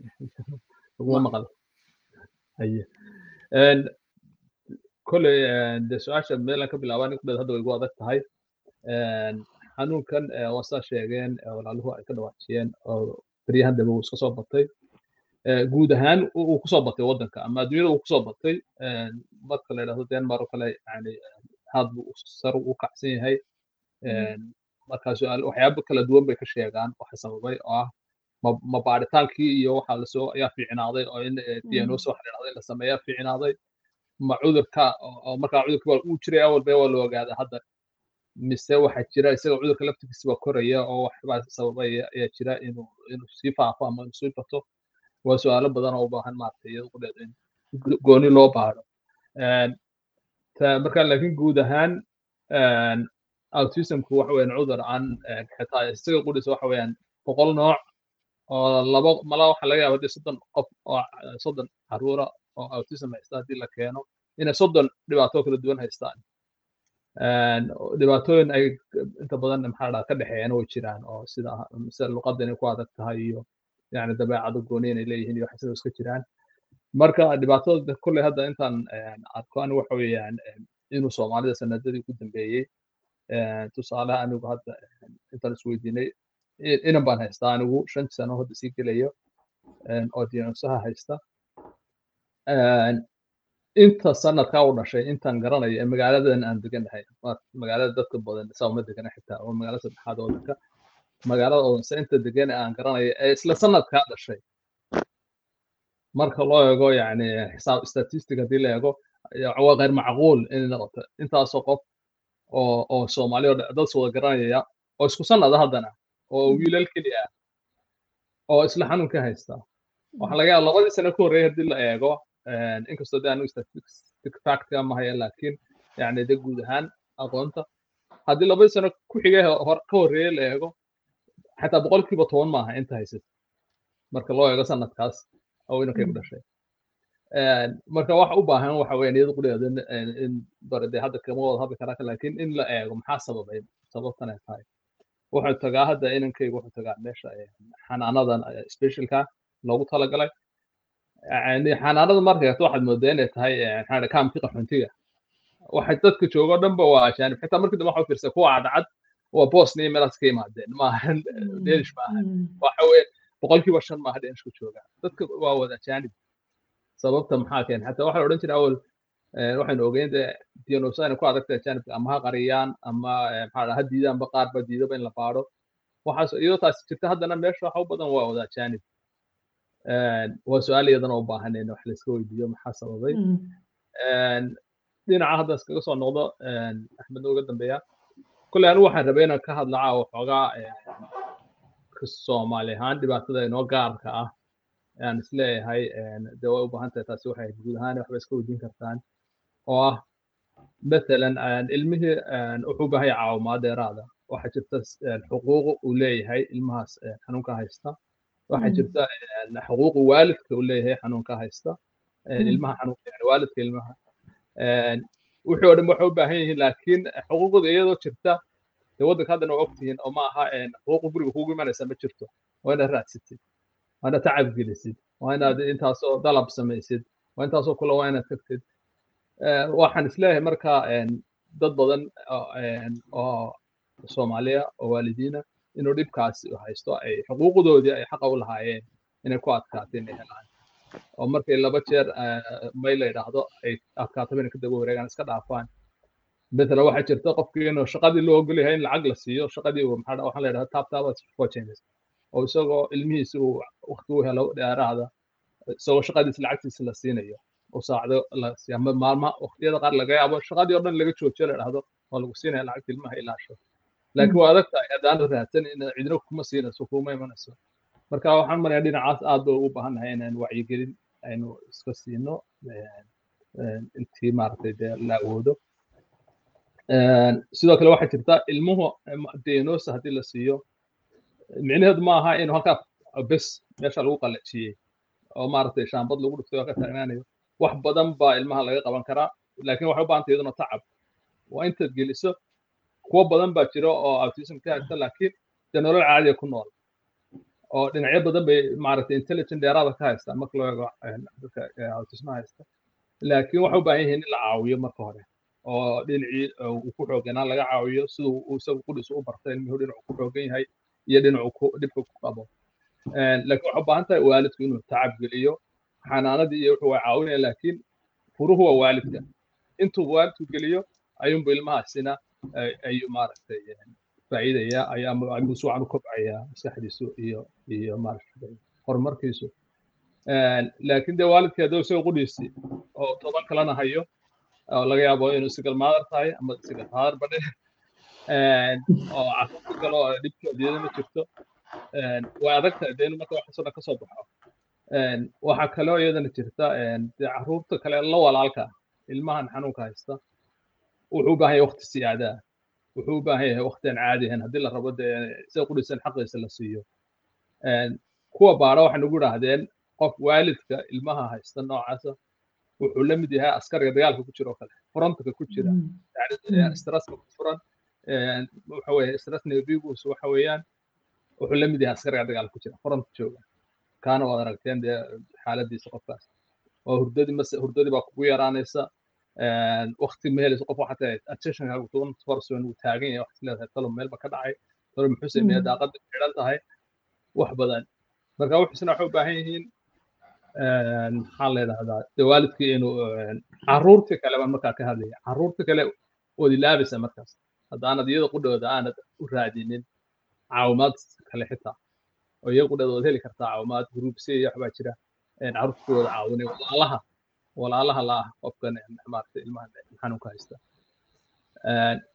laguma maqal haye kolley de su'aasha meelan ka bilaabaa nin kudheed hadda way igu adag tahay xanuunkan waa saa sheegeen walaaluhu ay ka dhawaajiyeen oo beryahan dambe uu iska soo batay guud ahaan uu ku soo batay waddanka ama adduunyada uu ku soo batay marka la yidhahdo denmark oo kale yani aad buu sar u kacsan yahay marka su'aal waxyaabo kala duwan bay ka sheegaan waxa sababay oo ah ma baaritaankii iyo waxa la soo ayaa fiicnaaday oo in diagnosis waxa la dhahday la sameeyaa fiicnaaday ma cudurka oo markaa cudurka waa uu jiray awal bee waa la ogaaday hadda mise waxaa jira isaga cudurka laftigiisa waa koraya oo waxbaa sababaya ayaa jira inuu inuu sii faafo ama inuu sii bato waa su'aalo badan oo u baahan maaragtay iyada qudheed in gooni loo baaro marka laakiin guud ahaan autismku waxa weeyaan cudur aan xitaa isaga qudhiisa waxa weeyaan boqol nooc oo laba mala waxa laga yaaba haddii soddon qof oo soddon caruura oo autism haysta haddii la keeno inay soddon dhibaato kala duwan haystaan. Dhibaatooyin ay inta badan maxaa dhaha ka dhexeeyana way jiraan oo sida sida luqadda inay ku adag tahay iyo yani dabeecado gooni inay leeyihiin iyo waxsida iska jiraan marka dhibaatada kolley hadda intaan arko ani waxa weeyaan inuu soomaalida sanadadii ku dambeeyey tusaale anigu hadda intaan isweydiinay inan baan haystaa anigu shan sano hadda sii gelayo oo diagnosaha haysta. Inta sanadkaa u dhashay intaan garanayo ee magaaladan aan deganahay magaalada dadka badan sauma degana xitaa oo magaalada saddexaad wadanka magaalada odanse inta degan aan garanayo ee isla sanadkaa dhashay marka loo eego yani xisaab statistic haddii la eego waa keyr macquul inay noqoto intaasoo qof oo oo soomaaliya o dad wada garanayaya oo isku sanada haddana oo mm. wiilal keli ah, oo isla xanuun ka haysta. Waxa laga yaaba labadii sano ka horreeyay haddii la eego inkastoo de anu statistic factka mahaya laakiin yani de guud ahaan aqoonta haddii labadii sano ku xigay ka horreeyay la eego xataa boqol kiiba toban maaha inta haysat marka loo eego sanadkaas oo inankay ku dhashay marka waxa u baahan waxa weeyaan iyada qudheeda in barade hadda kama wada hadli karaa laakiin in la eego maxaa sababay? Sababtan ay tahay. Wuxuu tagaa hadda inankaygu wuxuu tagaa meesha xanaanadan specialka loogu talagalay. Xanaanada markayto waxaad moodaa inay tahay maxaa kaamkii qaxoontiga waxay dadka joogo dhanba waa ajaanib xitaa markii dambe waxa fiirsa kuwa cadcad waa bosnia meelaas ka yimaadeen maahan danish maahan waxa weeye boqolkiiba shan maaha danishku jooga dadka waa wada ajaanib sababta maxaa keen xataa waxaa odhan jira awal waxaynu ogeyn de diagnosa inay ku adagtay ajaanibka ama ha qariyaan ama maxaa ha diidaanba qaarba diidaba in la baadho waxaas iyadoo taasi jirta haddana meesha waxa u badan waa wada ajaanib waa su'aal iyadana u baahan in wax layska weydiiyo maxaa sababay dhinaca hadda iskaga soo noqdo axmed uga dambeeya kolley anigu waxaan rabay inaan ka hadla caawa xoogaa soomaali ahaan dhibaatada inoo gaarka ah aan is leeyahay de way u tahay taasi waxay guud ahaan waxba iska weydiin kartaan. Oo ah mathalan ilmihii wuxuu u baahan yahay caawimaad dheeraada. Waxaa jirta xuquuq uu leeyahay ilmahaas xanuunka haysta. Waxaa jirta xuquuq waalidka uu leeyahay xanuunka haysta. Ilmaha xanuunka yani waalidka ilmaha. Wixii oo dhan waxay u baahan yihiin laakiin xuquuqda iyadoo jirta dee waddanka haddana waa ogtihiin oo ma aha xuquuqa guriga kugu imanaysa ma jirto. Waa inaad raadsatid waa inaad tacab gelisid waa inaad intaasoo dalab samaysid waa intaasoo kule waa inaad tagtid. Waxaan is leeyahay marka dad badan oo soomaaliya oo waalidiina inuu dhibkaasi haysto ay xuquuqdoodii ay xaqa u lahaayeen inay ku adkaato inay helaan. Oo markay laba jeer may la yidhaahdo ay adkaataba inay ka daba wareegaan iska dhaafaan matalan waxaa jirta qofkiinu shaqadii loo ogolyahay in lacag la siiyo shaqadii uu waxaan leedaha tab tabas oo isagoo ilmihiisa uu waqti u helo dhaaraahda isagoo shaqadiis lacagtiisa la siinayo oo la siiya ama maalmaha waqtiyada qaar laga yaabo shaqadii oo dhan laga joojiyo la dhahdo hmm. waa lagu siinaya lacagta ilmaha ilaasho laakiin waa adag tahay haddaan raadsan in cidina kuma siinayso kuma imanayso. Marka waxaan marayaa dhinacaas aad bay ugu baahan inaan wacyigelin aynu iska siino intii maaragtay la awoodo sidoo kale waxaa jirta ilmuhu diagnosa haddii la siiyo. Micnaheedu ma aha inuu halkaa bes meesha lagu qalajiyey oo maaragtay shaambad lagu dhuftay oo ka taagnaanayo wax badan baa ilmaha laga qaban karaa laakiin waxay u baahantay iyaduna tacab. Waa intaad geliso kuwo badan baa jira oo autism ka haysta laakiin dee nolol caadiya ku nool. Oo dhinacyo badan bay maaragtay intelligent dheeraada ka haystaan marka loo eego dadka autisma haysta. Laakiin waxay u baahan yihiin in la caawiyo marka hore oo dhinacii uu ku xooganaa laga caawiyo siduu uu isagu qudhisu u barta ilmuhu dhinacu ku xoogan yahay iyo dhinacu dhibka ku qabo. Laakiin waxay u baahan tahay waalidku inuu tacab geliyo xanaanadii iyo wuxuu caawinaya laakiin furuhu waa waalidka. Intuu waalidku geliyo ayuunbu ilmahaasina ayuu maaragtay faa'iidaya ama si u kobcaya maskaxdiisu iyo iyo maaragtay horumarkiisu. Laakiin dee waalidkii hadduu isaga qudhiisi oo toban kalena hayo oo laga yaabo inuu single mother tahay ama single father badhe oo carruurta kale oo dhibkoodiyada ma jirto. Way adag tahay dee marka waxaasoo dhan ka soo baxo. Waxaa kaloo iyadana jirta dee carruurta kale la walaalka ilmahan xanuunka haysta wuxuu u baahan yahay waqti siyaadaa wuxuu u baahan yahay waqti aan caadi ahayn. Haddii la rabo dee isaga qudhisan xaqiisa la siiyo. Kuwa baara waxay nagu idhaahdeen qof waalidka ilmaha haysta noocaasa wuxuu la mid yahay askariga dagaalka ku jira oo kale frontka ku jira yani stresska ku furan waxa nervibus waxa weeyaan wuxuu la mid yahay askariga dagaalka ku jira front jooga kaana waad aragteen dee xaaladiisa qofkaas oo hurdadii mase hurdadii baa kugu yaraanaysa waqti ma helayso qof waxaa tahay attentionkaagu toban forson uu taagan yahay waxaad leedahay talo meelba ka dhacay talo muxuu sameeya daaqada xidhan tahay wax badan marka wuxuusna waxay u baahan yihiin maxaa la yidhahdaa dee waalidkii inuu kale baan markaa ka hadlaya. Carruurta kale ood ilaabaysa markaas. Haddaanad iyada qudhooda aanad u raadinin caawimaad kale xitaa. Oo iyaga qudhooda waad heli kartaa caawimaad groupse iyo waxbaa jira. Carruurtooda caawinay walaalaha walaalaha la ah qofkan maaragtay ilmahan xanuunka haysta.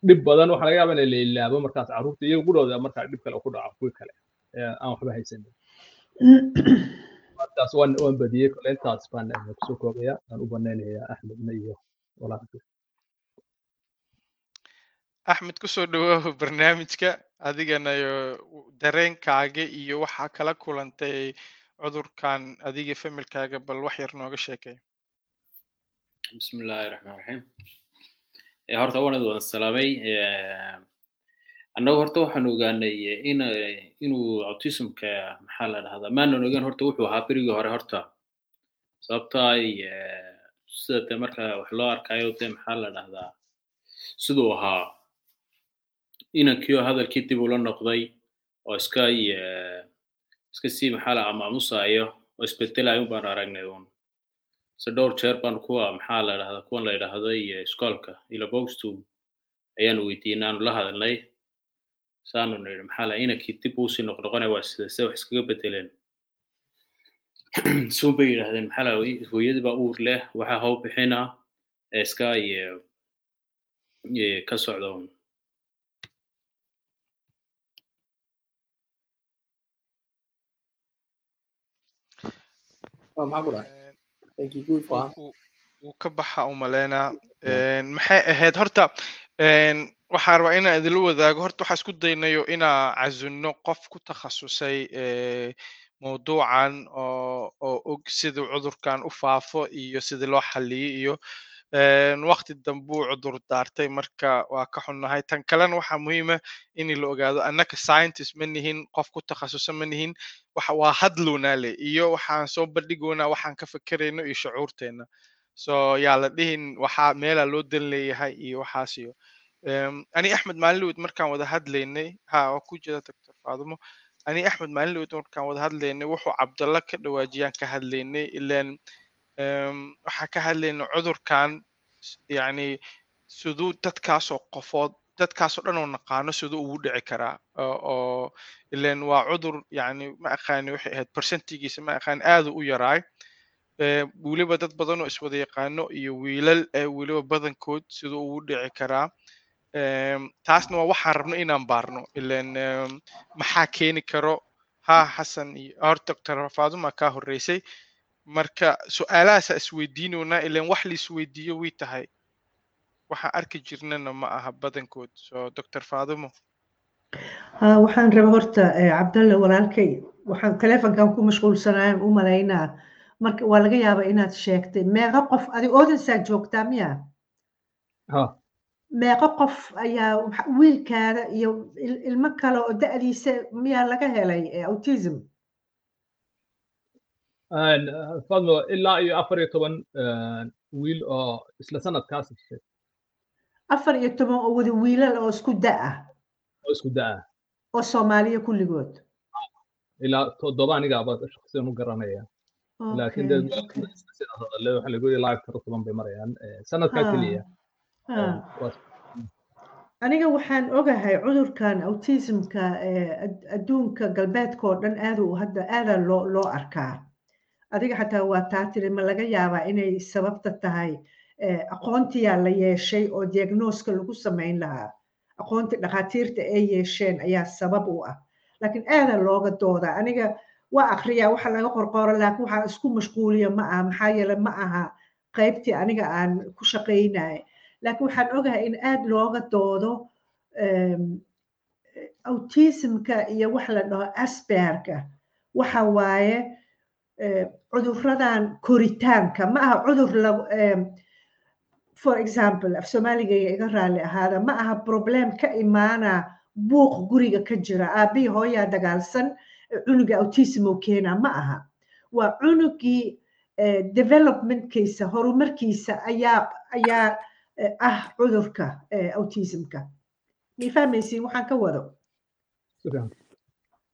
Dhib badan waxaa laga yaabaa in la ilaabo markaas. Carruurta iyaga qudhooda markaa dhib kale ku dhaco kuwii kale. Aan waxba haysanin (coughs) taas waan waan badiyey kole baan eh, ku soo koobaya aan u banaynayaa eh, axmedna iyo walaalka axmed ku soo dhawaaho (laughs) barnaamijka. Adigana dareenkaaga iyo waxaa kala kulantay cudurkan adiga familkaaga bal wax yar nooga sheekay. Bismi illaahi raxmaan raxiim eh, horta waan ad wada salaamay annagu horta waxaan ogaanay in inuu autismka maxaa la dhahdaa maanan ogaan horta wuxuu ahaa berigii hore horta. Sababta ay sida de marka wax loo arkayo de maxaa la dhahdaa siduu ahaa inankiio hadalkii dib ula noqday oo iska iska sii maxaa la amaamusayo oo isbedelayo un baan aragnay un se dhowr jeer baan kuwa maxaa la dhahdaa kuwan la yidhaahday iskoolka ilabogstu ayaanu weydiinay aanu la hadalnay saanu nidhi maxaa la inankii dib uusii noqnoqonaya waa sida se wax iskaga bedeleen. (clears throat) Suun bay yidhahdeen maxaa la hooyadii baa uur leh waxaa haw bixina iska ka you good for wuu ka baxa u maleynaa maxay ahayd horta waxaan rabaa inaan idinla wadaago. Horta waxaa isku daynayo inaa casunno qof ku takhasusay mawduucan oo og siduu cudurkan u faafo iyo sidii loo xalliyey iyo waqti dambuu cudur daartay. Marka waa ka xunnahay. Tan kalena waxaa muhiima in la ogaado annaka scientist ma nihin qof ku takhasusa ma nihin. Waa hadlownaa le iyo waxaan soo bandhigoynaa waxaan ka fekerayno iyo shucuurteenna so yaa la dhihin waxaa meelaa loo dan leeyahay iyo waxaas iyo ani axmed maalinlowd markaan wada hadlaynay ha waa ku jira doctor faadimo ani axmed maalinlowd markaan wada hadlaynay wuxuu cabdalla ka dhawaajiyaan ka hadlaynay ilan waxaan ka hadlaynay cudurkan yani siduu dadkaasoo qofood dadkaasoo dhan oo naqaano siduu ugu dhici karaa oo ilan waa cudur yani ma aqaani waxay ahayd percentigiisa ma aqaan aadu u yaraay weliba dad badan oo iswada yaqaano iyo wiilal weliba badankood siduu ugu dhici karaa taasna waa waxaan rabno inaan baarno. Ilan maxaa keeni karo? Ha xasan iyo hor doctor faaduma kaa horreysay. Marka su'aalahaasa isweydiinoynaa ilan wax laisweydiiyo way tahay. Waxaan arki jirnana ma aha badankood. So doctor faadimo waxaan raba horta cabdalle walaalkay. Waxaan telefonkan ku mashquulsanayaan u malaynaa. Marka waa laga yaabaa inaad sheegtay. Meeqa qof adi odansaa joogtaa miya meeqo qof ayaa wiilkaada iyo ilmo kale oo da'diisa miyaa laga helay autism? Fadlo ilaa iyo afar iyo toban wiil oo isla sanadkaas dhashay afar iyo toban oo wada wiilal oo isku da ah oo isku da ah oo soomaaliya kulligood ilaa toddoba anigaaba shaksiyan u garanaya laakiin dee hadale lagu ilaa afar toban bay marayaan sanadkaa keliya aniga waxaan ogahay cudurkan autismka adduunka galbeedka oo dhan aad hadda aadaa loo loo arkaa. Adiga xataa waa taa tiri ma laga yaabaa inay sababta tahay aqoontiyaa la yeeshay oo diagnooska lagu samayn lahaa. Aqoontii dhakhaatiirta ay yeesheen ayaa sabab u ah. Laakiin aadaa looga doodaa aniga waa akriyaa waxa laga qorqoro laakiin waxaa isku mashquuliya ma aha maxaa yeele ma aha qaybtii aniga aan ku shaqaynaya laakiin waxaan ogahay in aad looga doodo autismka iyo wax la dhaho asperga waxa waaye cuduradan koritaanka ma aha cudur em, for example af soomaaligayga iga raalli ahaada ma aha problem ka imaana buuq guriga ka jira aabihii hooyaa dagaalsan cunuga autism oo ma aha waa cunugii eh, developmentkiisa horumarkiisa ayaa ayaa ah cudurka eh, autismka. Ma fahmaysiin waxaan ka wado.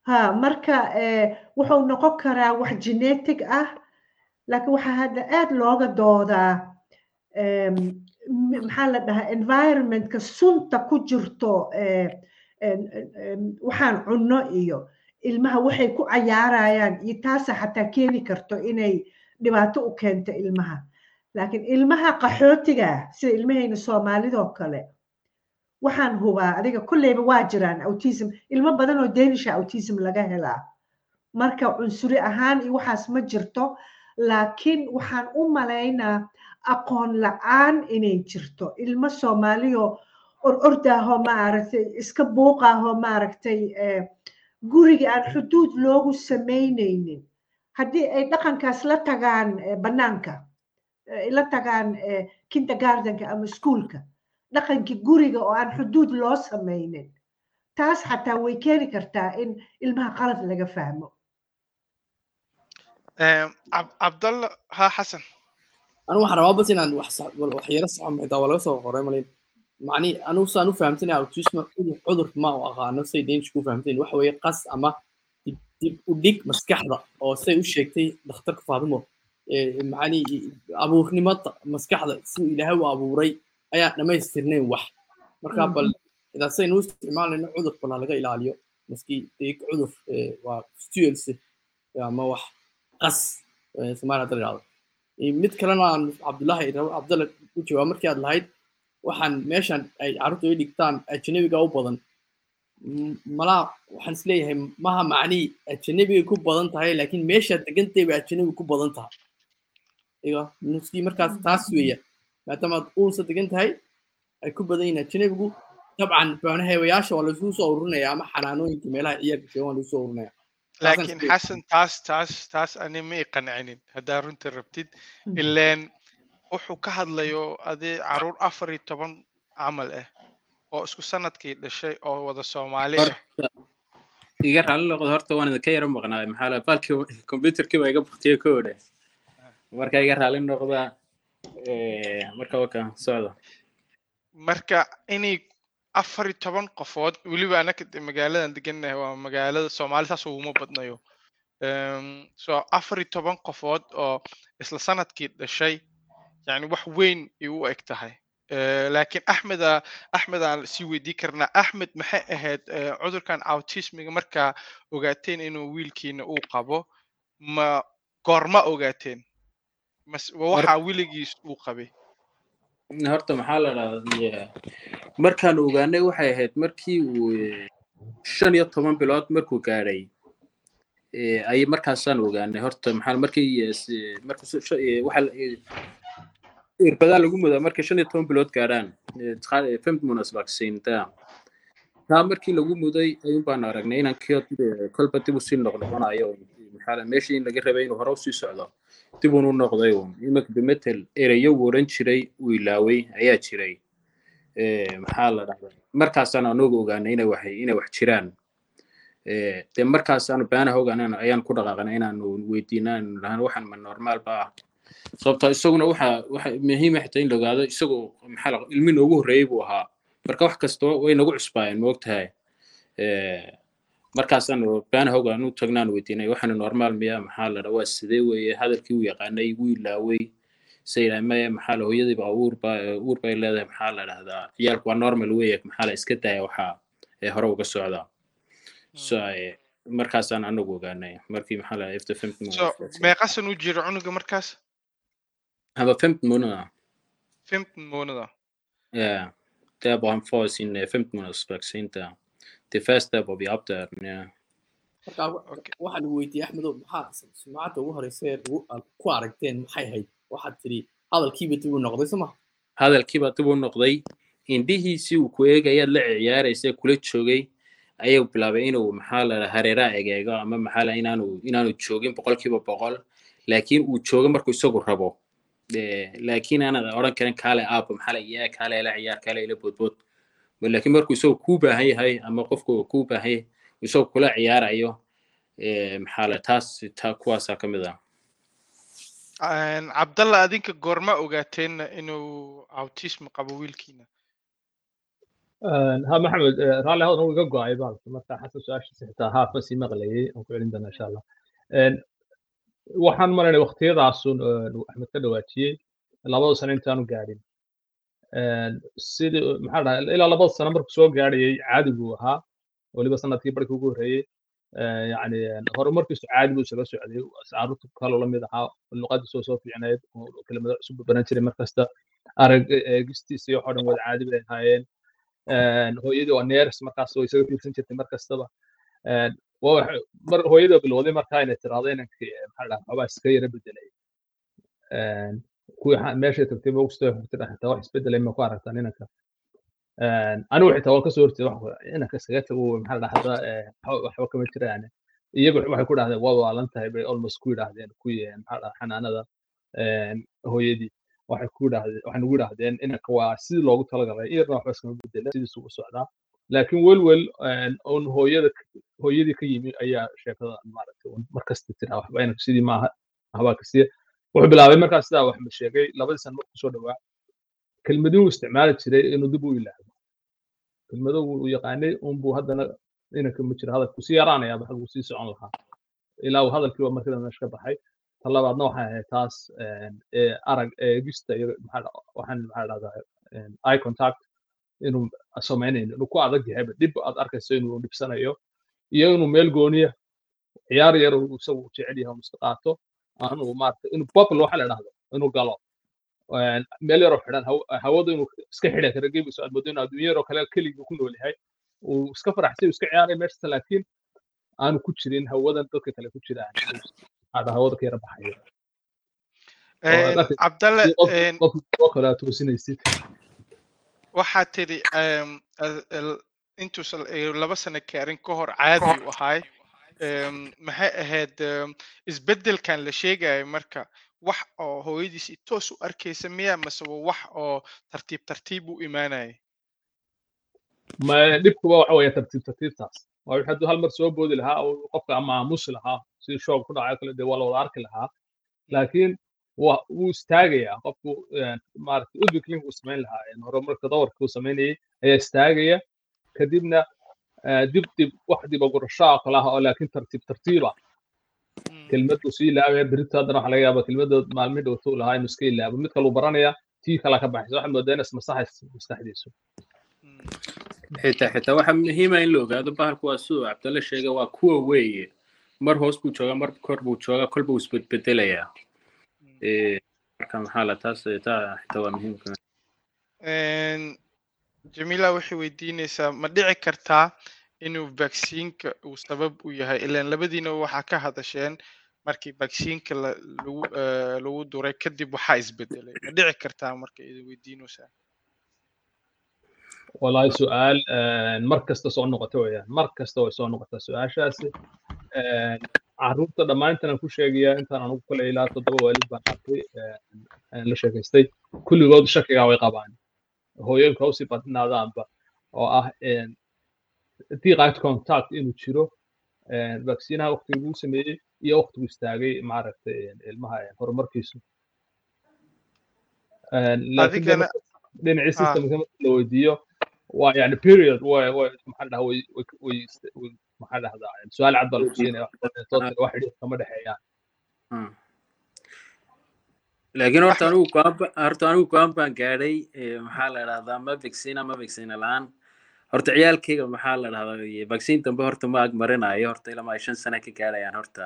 Ha marka eh, wuxuu noqon karaa wax genetic ah laakiin waxaa hadda aad looga doodaa maxaa la dhahaa environmentka sunta ku jirto eh, waxaan cunno iyo ilmaha waxay ku cayaarayaan iyo taasa xataa keeni karto inay dhibaato u keento ilmaha laakiin ilmaha qaxootiga ah, sida ilmahayna soomaalidoo kale waxaan hubaa adiga kolleyba waa jiraan autism. Ilmo badan oo danisha autism laga helaa. Marka cunsuri ahaan iyo waxaas ma jirto laakiin waxaan u malaynaa aqoon la'aan inay jirto. Ilmo soomaaliyo or ordaahoo maaragtay iska buuqaahoo maaragtay eh, guriga aan xuduud loogu samaynaynin. Haddii ay dhaqankaas la tagaan eh, bannaanka la tagaan kindergartenka ama iskuulka dhaqankii guriga oo aan xuduud loo samaynin. Taas xataa way keeni kartaa in ilmaha qalad laga fahmo. cabdalla ha xasan anigu waxaan rabaa bas inaan wax sax- wal- wax yaro saxo xitaa waa laga soo qoray malayn macni anigu saan u fahamsanaya autism cudur cudur ma u aqaano say danish ku fahamsan waxa weeye qas ama dib dib u dhig maskaxda oo say u sheegtay dhakhtarka faadimo ee, macni abuurnimada maskaxda siduu ilaahay u abuuray ayaan dhammaystirnayn wax marka bal idaa saynu u isticmaalayno cudur bal ha laga ilaaliyo maski dee cudur waa stulse ama wax qas ee, soomaaliya hadda Ee, mid kalena aan cabdullahi rabo cabdalla ku jawaab markii aad lahayd waxaan meeshan ay carruurtu ay dhigtaan ajanabiga u badan malaa waxaan is leeyahay maha macnii ajanabigay ku badan tahay laakiin meeshaad degantay bay ajanabi ku badan tahay nuskii markaas taas weeya. Maadaama aad uunsa degan tahay ay ku badan yihiin ajanabigu dabcan banaheewayaasha waa laisugu soo ururinaya ama xanaanooyinka meelaha ciyaarka waa lagu soo ururinaya. Laakiin xasan taas taas taas ani ma i qancinin haddaa runta rabtid ileen wuxuu ka hadlayo adi carruur afar iyo toban camal ah oo isku sannadkii dhashay oo wada soomaali ah iga raalli noqdo. Horta waan idinka yara maqnaay maxaa la baalkii computerkii baa iga baktiyey ka odhe marka iga raalli noqda eh, marka waka socda marka inay afar iyo toban qofood weliba anaka magaaladan degannahay waa magaalada soomaali saas uguma badnayo. So afar iyo toban qofood oo isla sannadkii dhashay yani wax weyn ay u eg tahay. Eh, laakiin axmeda axmed aan sii weydii karnaa axmed maxay ahayd eh, cudurkan autismiga markaa ogaateen inuu wiilkiina uu qabo? Ma goorma ogaateen waxaa weligiis uu qabay horta maxaa la dhahdaa markaan ogaanay waxay ahayd markii uu shan iyo toban bilood markuu gaadhay eh, ay markaasaan ogaanay horta maxaa markii irbadaa lagu mudaa markay shan iyo toban bilood gaadhaan femtmonas vaccine taa markii lagu muday ayuun baan aragnay inaan kolba dib u sii noqnoqonayo maxaa meeshii in laga rabay inuu hore u sii socdo dib unu noqday uun. Iminka bimetel ereyo uu oran jiray uu ilaaway ayaa jiray. Maxaa la dhahdaa? Markaasaan anugu ogaanay inay wax inay wax jiraan. Dee markaasaanu baanaha ogaanana ayaan ku dhaqaaqnay inaanu weydiinaan lahaan waxaan ma normaal ah. Sababtoo isaguna waxa waxa muhiim ah xitaa in la ogaado isagoo maxaa ilmi noogu horreeyey buu ahaa. Marka wax kasta way nagu cusbaayeen ma ogtahay Eh, markaasaanu baanaha ogaan u tagnaan weydiinay waxaana normaal miya maxaa la dhaa waa sidee weeye? Hadalkii uu yaqaanay wuu ilaaway sayidhaa maya maxaa la hooyadiiba uur ba uur bay leedahay maxaa la dhahdaa? Ciyaalku waa normal weeye maxaa la iska daya waxaa ee hore uga socdaa so eh, markaasaan anagu ogaanay. Markii maxaa la after fifth so month meeqa san uu jiro cunuga markaas? Haba fifth month fifth moonada yeah. Der hvor han får sin uh, 15 måneders vaccine der det første der hvor vi opdager den ja waxaan weydiiyey axmedow maxaa sumcadda ugu horeysa ee aad ku aragteen maxay ahayd? Waxaad tidhi hadalkiiba dib u noqday soo hadalkiiba dib u noqday indhihiisii uu ku eegayaad la ciyaaraysa kula joogay ayuu bilaabay inuu maxaa la hareeraha egeego ama maxaa la inaanu inaanu joogin boqolkiiba boqol. Laakiin uu joogo markuu isagu rabo. Laakiin aanad odhan karin kaale aaba maxaa la yaa kaale ila ciyaar kaale ila boodbood lakiin markuu isagoo kuu baahan yahay ama qofku kuu baahan yahay isagoo kula ciyaarayo eh, maxaale taas ta kuwaasaa ka mid ah. Cabdalla adinka goorma ogaateenna inuu autism qabo wiilkiina? Ha maxamed eh, raalli ahodan uu go'ay baalka. Marka xasa su'aasha sixtaa haa fasi maqlayay aan ku celin doonaa insha allah. Waxaan malayna waqtiyadaasun axmed ka dhawaajiyey labada sano intaanu gaadhin sidii maxaa dhahay ilaa labada sano markuu soo gaadhayay caadi buu ahaa. Weliba sannadkii barkii ugu horreeyey een, horumarkiisu caadi buu isaga socday. Carruurta kaloo la mid ahaa luqadiisoo soo fiicnayd oo kelimado cusub baran jiray markasta arag eegistiisa iyo waxoo wada caadi bay ahaayeen. Een, hooyadii waa neers markaas oo isaga fiirsan jirtay mar kastaba. Een, waa wax- mar hooyada bilowday markaa inay tiraahdo inankii maxaa la dhahaa waxbaa iska yara bedelay Een, kuwii xa- meeshay tagtay mogsta xogtida xitaa wax isbedelay ma ku aragtaan inanka anigu xitaa waan ka soo wax inanka iskaga tago maxaa la dhahdaa waxba kama jiraan iyagu waxay ku dhahdeen waa waalan tahay bay almost ku yidhaahdeen eh, maxaa la dhahaa xanaanada hooyadii waxay ku yidhaahdeen waxay nagu yidhaahdeen inanka waa sidii loogu talagalay iyadna waxba iskama bedela sidiisu u socdaa laakiin welwel un hooyada hooyadii ka yimi ayaa sheekada maaragtay un mar kasta tira waxba inanka sidii maaha waxbaa kasiya wuxuu bilaabay markaas sidaa wax ma sheegay. Labadii sano markuu soo dhawaa. Kelmadii uu isticmaali jiray inuu dib u ilaahdo kelmado uu yaqaanay unbuu haddana inanka ma jiro hadalku sii yaraanaya hadalku sii socon lahaa. Ilaa uu hadalkiiba markii dambe meesha ka baxay. Ta labaadna ahayd taas arag eegista iyo waxaan maxaa dhahdaa eye contact. Inuu samaynayno inuu ku adag yahayba dhib aad arkayso inuu dhibsanayo. Iyo inuu meel gooniya ciyaar yar isagu jecel yahay qaato aanu maarata inuu bubble waxa la dhahdo inuu galo meel yaroo xidhan haw- hawada inuu iska xidha kara gebiso aad moodo inuu adduunya yaroo kale keligii ku nool yahay uu iska faraxsay uu iska ciyaaray meeshasta laakiin aanu ku jirin hawadan dadka kale ku maxaa hawada ka yara baxayo cabdalle oo kale aad toosinaysid waxaad tidhi eh, laba sano kaarin ka hor caadi u ahay Em, maxay ahayd em, isbeddelkan la sheegayo marka wax oo hooyadiis toos u arkaysa miya mase wax oo tartiib tartiib u imaanaya ma dhibkuba waxa weeye tartiib tartiibtaas. Hadduu hal mar soo boodi lahaa oo qofka ama aamusi lahaa si shoog ku dhacayo kale dee waa la wada arki lahaa. Laakiin wuu istaagayaa qofku een, maaragtay udvikling uu samayn lahaa horumarka dawarka uu samaynayay ayaa istaagaya. Kadibna eh, dib dib wax dib ogurasho oo laakiin tartiib tartiiba kelmaddu sii ilaabaya berito haddana waxa laga yaabaa kelmadda maalmihi dhowto uu lahaa inuu iska ilaabo mid kale uu baranaya tii kala ka baxaysa waxaad moodaa inay ismasaxayso maskaxdiisu xitaa xitaa waxaa muhiima in la ogaado bahalku waa siduu cabdalle sheegay waa kuwa weeye mar hoos buu joogaa mar kor buu joogaa kolba uu isbedbedelayaa marka maxaa la taas taa xitaa waa muhiimka jamila waxay weydiineysaa ma dhici kartaa inuu vacciinka uu sabab u yahay? Ilaan labadiina waxaa ka hadasheen markii vacciinka eh, lagu duray kadib waxaa isbedelay. Ma dhici kartaa marka idin weydiinaysaa? Walahi su'aal eh, mar kasta soo noqota weeyaan. Mar kasta way soo noqotaa su'aashaasi. Eh, carruurta dhammaan ku sheegayaa intaan anigu kale ilaa toddoba waalid baan arkay la sheekaystay. Kulligood shakigaa way qabaan hooyooyinka u sii badnaadaanba oo ah een, direct contact inuu jiro een, vaccinaha waqtigii uu sameeyey iyo waqtigu istaagay maaragtay ilmaha een, horumarkiisu dhinacii ah systemka marka la weydiiyo waa yani period maxaa way dhahdaa su'aal cad baa lagu siinaya wax xidhiidh kama dhexeeyaan. Laakiin horta anigu ba- horta anigu go'aan baan gaadhay eh, maxaa la dhahdaa ma vaccina ma vaccina la'aan. Horta ciyaalkayga maxaa la dhahdaa vaccine dambe horta ma agmarinayo horta ilama ay shan sano ka gaadhayaan horta.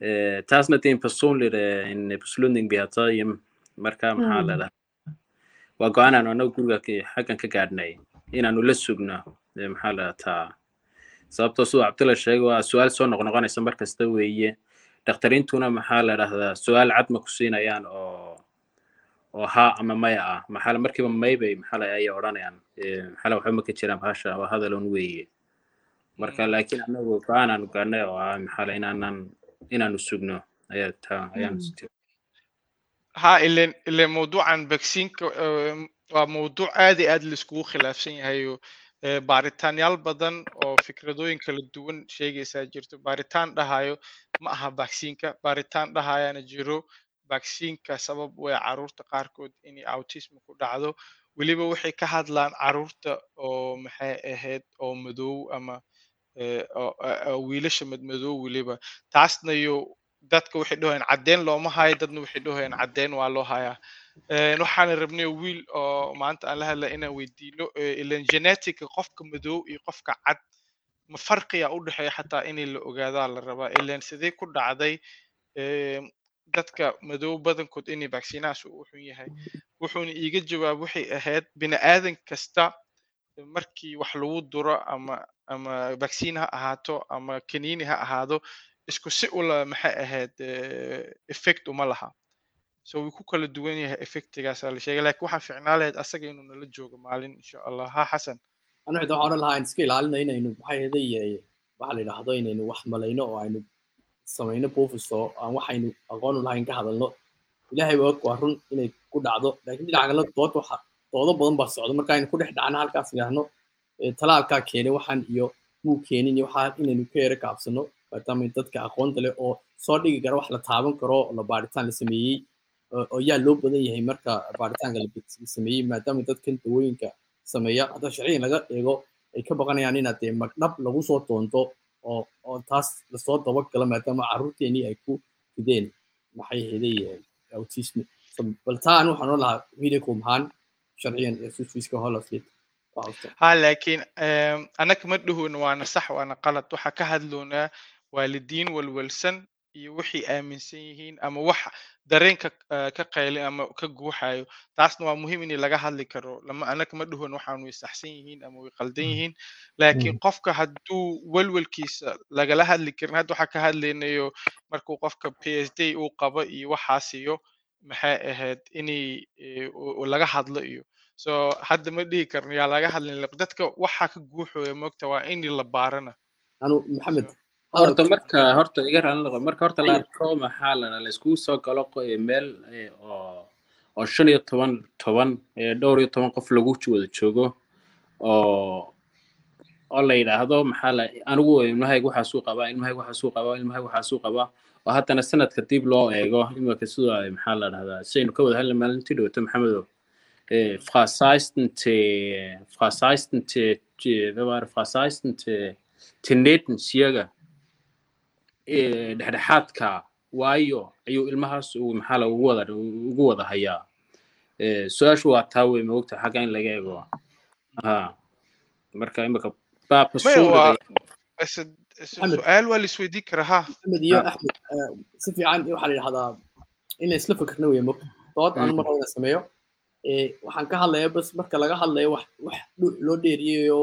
Eh, taasna det är en personlig eh, en beslutning tagit marka maxaa la Mm. dhahaa waa go'aan aanu anagu guriga xaggan ka gaadhnay inaanu la sugno eh, maxaa la dhahaa sababtoo siduu cabdilla sheegay waa su'aal soo noqnoqonaysa mar kasta weeye dhakhtarintuna maxaa la dhahdaa su'aal cad ma ku siinayaan oo oo haa ama maya ah maxaa markiiba maybay bay maxaa ayay odhanayaan maxaa waxba ma ka jiraan bahasha waa hadalon weeye marka laakiin anagu go'aan aanu gaadhnay oo ah maxaa inaanan inaanu sugno ayaa taa ayaan ha ilen ilen mawduucan vaccine-ka waa mawduuc aad iyo aad laiskugu khilaafsan yahayo baaritaanyaal badan oo fikradooyin kala duwan sheegaysaa jirto. Baaritaan dhahayo ma aha vaccine-ka. Baaritaan dhahayana jiro vaccine-ka sabab way carruurta qaarkood inay autism ku dhacdo. Weliba waxay ka hadlaan carruurta oo maxay ahayd oo madow ama wiilasha madmadow weliba. Taasna yo dadka waxay dhahayaan caddeyn looma hayo dadna waxay dhahayaan caddeyn waa loo hayaa waxaan rabnay wiil oo maanta aan la hadla inaan weydiino. Ilan genetica qofka madow iyo qofka cad ma farqiya u dhexeeya xataa in la ogaadaa la rabaa. Ilan sidee ku dhacday dadka madow badankood inay vaccinahaas u xun yahay? Wuxuuna iiga jawaab waxay ahayd bini aadan kasta markii wax lagu duro ama ama vaccine ha ahaato ama kaniini ha ahaado isku si ula maxay ahayd effect uma laha so wuu ku kala duwan yahay effectigaasaa la sheegay laakiin waxaa ficnaa lahayd asaga inuu nala joogo maalin insha allah ha xasan. Xitaa waxaan odhan lahaa iska ilaalina inaynu maxay ahaday waxa la yidhaahdo inaynu wax malayno oo aynu samayno buufiso aan waxaynu aqoon u lahayn ka hadalno. Ilaahay waa waa run inay ku dhacdo. Laakiin dhinaca kale dood waxa doodo badan baa socda marka aynu ku dhex dhacno halkaas idhaahno talaalkaa keenay waxaan iyo muu keenin iyo waxaa inaynu ka yara kaabsano. Maadaama dadka aqoonta leh oo soo dhigi kara wax la taaban karo oo la baaritaan la sameeyey oo yaa loo badan yahay marka baaritaanka la maadaama dadkan dawooyinka sameeya hadda sharciyan laga eego ay ka baqanayaan inaad dee magdhab lagu soo doonto oo oo taas la soo dabagalo maadaama carruurteenii ay ku fideen. Maxay ahaday autism? So, bal taa an waxaan oran lahaa videocom ahaan sharciyan ee sufiiska codta ha laakiin em, annaga ma dhahon waana sax waana qalad. Waxaa ka hadloonaa waalidiin walwalsan iyo waxay aaminsan yihiin ama wax dareenka eh, ka qaylin ama ka guuxayo taasna waa muhiim in laga hadli karo. Lama annaga ma dhahon waxaan way saxsan yihiin ama way qaldan yihiin laakiin qofka hadduu walwalkiisa lagala hadli karin hadda waxaa ka hadlaynayo markuu qofka phd uu qabo iyo waxaas iyo maxay ahayd inay eh, laga hadlo iyo. So hadda ma dhihi karno yaa laga hadlin dadka waxaa ka guuxooya moogta waa in la baarana. Maxamed horta marka horta iga raalin noqo marka horta la arko maxaa la la iskugu soo galo eh, meel eh, oo oo shan iyo toban toban eh, dhowr iyo toban qof lagu wada joogo oo oo la yidhaahdo maxaa la anigu ilmahayga waxaasuu qabaa ilmahayga waxaasuu qabaa ilmahayga waxaasuu qabaa oo haddana sanadka dib loo eego imika sidoo ay maxaa la dhahdaa sidaynu ka wada hadla maalintii dhowto maxamedow eh, fra 16 til fra 16 til til- hvad var det fra 16 til til 19 cirka eh, dhexdhexaadka waayo ayuu ilmahaas uu maxaa la ugu wada ugu wada hayaa. Su'aashu waa taa wey maogta xagga in laga eego. Ha marka imika baabka maxamed. su'aal waa la isweydiin karaa ha? Maxamed iyo axmed si fiican waxaa la yidhahdaa in la isla weeye mog dood anu mm, mar wada sameeyo. Waxaan ka hadlayaa bas marka laga hadlayo wax wax dhuux loo dheeriyayo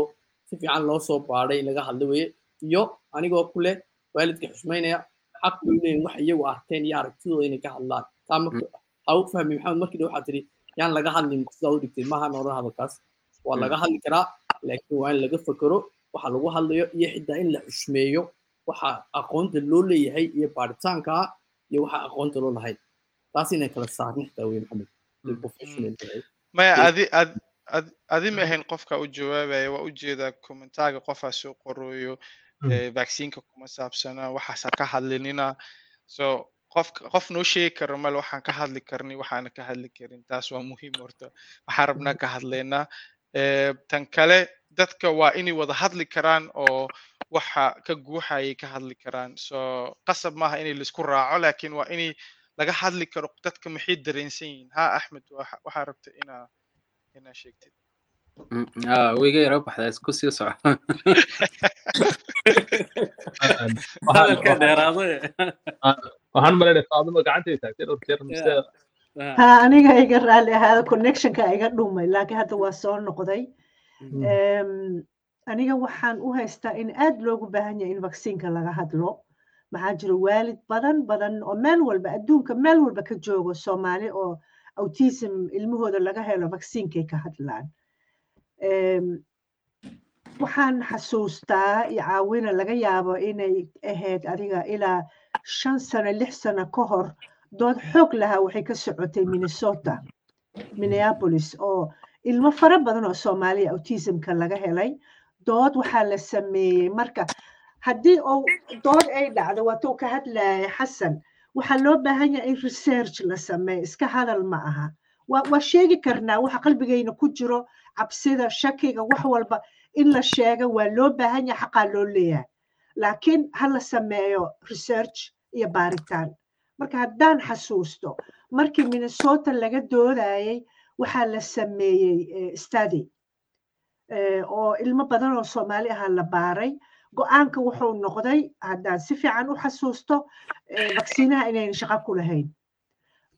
si fiican loo soo baadhay in laga hadlo weye iyo anigoo ku leh waalidka xushmaynaya xaq u wax iyagu arkeen iyo aragtidooda inay ka hadlaan taa marka ha u fahmi maxamed markii dhow waxaa tiri yaan laga hadlin sidaa u dhigtay maaha nooran hadalkaas waa laga hadli karaa laakiin waa in laga fakero waxa lagu hadlayo iyo xitaa in la xushmeeyo waxa aqoonta loo leeyahay iyo baaritaanka iyo waxa aqoonta loo lahayn taas inay kala saarna xitaa wey maxamed maya adi ad ad- adi ma ahayn qofka u jawaabaya waa u jeedaa kommentaaga qofaa soo qorooyo eh, vaccineka kuma saabsana waxaasa ka hadlinina so qof qof noo sheegi karo male waxaan ka hadli karni waxaana ka hadli karin taas waa muhiim horta waxaan rabnaa ka hadlaynaa Eh, tan kale dadka waa inay wada hadli karaan oo waxa ka guuxayay ka hadli karaan so qasab maaha inay la isku raaco laakiin waa inay laga hadli karo dadka maxay dareensan yihiin ha axmed waxa waxaa rabta inaa inaa sheegtid Mm, ah, wiiga yara baxda isku sii soco (laughs) waxaan hadalka waxaan- dheeraado (laughs) waxaan malaynaya faadimo gacantay taagtay dhowr jeer mise ha aniga iga raalli ahaada connectionka iga dhumay laakiin hadda waa soo noqday. Em, aniga waxaan u haystaa in aad loogu baahan yahay in vaccine-ka laga hadlo. Maxaa jira waalid badan badan oo meel walba adduunka meel walba ka joogo soomaali oo autism ilmahooda laga helo vaccine-kay ka hadlaan waxaan xasuustaa caawina laga yaabo inay ahayd adiga ilaa shan sano lix sano ka hor dood xoog lahaa waxay ka socotay minnesota minneapolis oo ilmo fara badan oo soomaaliya autismka laga helay. Dood waxaa la sameeyey marka haddii uu dood ay dhacdo waatuu ka hadlaya xasan waxaa loo baahan yahay in research la sameeyo iska hadal ma aha. Waa sheegi karnaa waxa qalbigayna ku jiro cabsida shakiga wax walba in la sheego waa loo baahan yahay xaqaa loo leeyahay laakiin ha la sameeyo research iyo baaritaan marka haddaan xasuusto markii minnesota laga doodayay waxaa la sameeyey study. oo ilmo badan oo soomaali ahaa la baaray go'aanka wuxuu noqday haddaan si fiican u xasuusto vaksiinaha inayn shaqo ku lahayn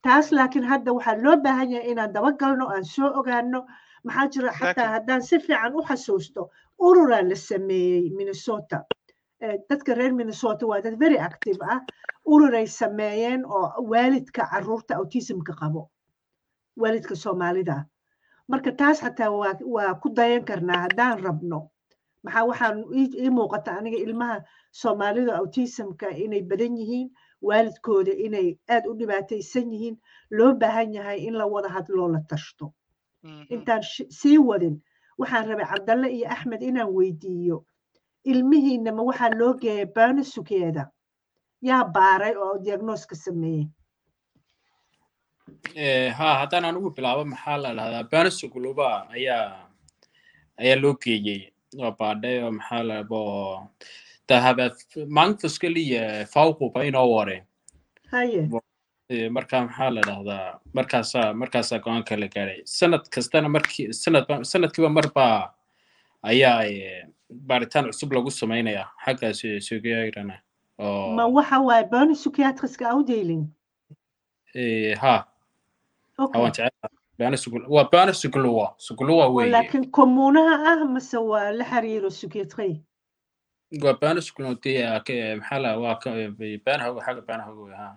taas laakiin hadda waxaa loo baahan yahay inaan dabagalno aan soo ogaano maxaa jira xataa haddaan si fiican u xasuusto ururaa la sameeyey minnesota. Eh, dadka reer minnesota waa dad very active ah. Ururay sameeyeen oo waalidka carruurta autismka qabo. Waalidka soomaalida. Marka taas xataa waa ku dayan karnaa haddaan rabno. Maxaa waxaan ii muuqata aniga ilmaha soomaalida autismka inay badan yihiin waalidkooda inay aad u dhibaataysan yihiin loo baahan yahay in la wada hadloo la tashto. Intaan shi- sii wadin. Waxaan rabay cabdalle iyo axmed inaan weydiiyo. Ilmihiina ma waxaa loo geeyay baanisukeeda? Yaa baaray oo diagnoska sameeyey. Ha haddaan anigu bilaabo maxaa la dhahdaa? Banisugluba ayaa ayaa loo geeyey. Oo baadhay oo maxaa la bo det har været mange forskellige faggrupper ind over det. haye marka maxaa la dhahdaa markaasaa markaasaa go'aanka la gaadhay sanad kastana markii sanadba sanadkiiba marba ayaa baaritaan cusub lagu sameynaya xagga suugayagrana oo ma waxa waaye baanisukiatriska awdeylin eh, ha okay hawaan jecel banisugl waa banisugluwa sugluwa oo weeye. Laakiin kommunaha ah mase waa la xiriiro psychiatry waa banisuglu dee maxaa la waa baanahoga xagga baanahoga wey ha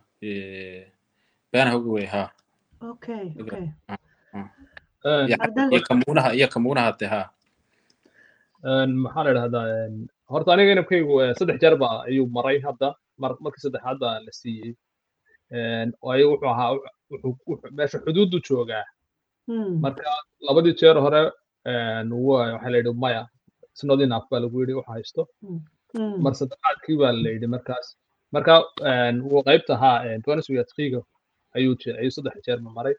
maxaa la idhahdaa horta aniga inabkaygu saddex jeer ba ayuu maray hadda mar markii saddexaad baa la siiyey. Wuxuu ahaa meesha xuduudu joogaa. Hmm. marka labadii jeer hore waxaa la yidhi maya snod enough baa lagu yidhi waxa haysto. Hmm. mar saddexaadkii baa la yidhi markaas. Marka wuu qaybta ahaa twenty ayuu ayuu saddex jeer ma maray.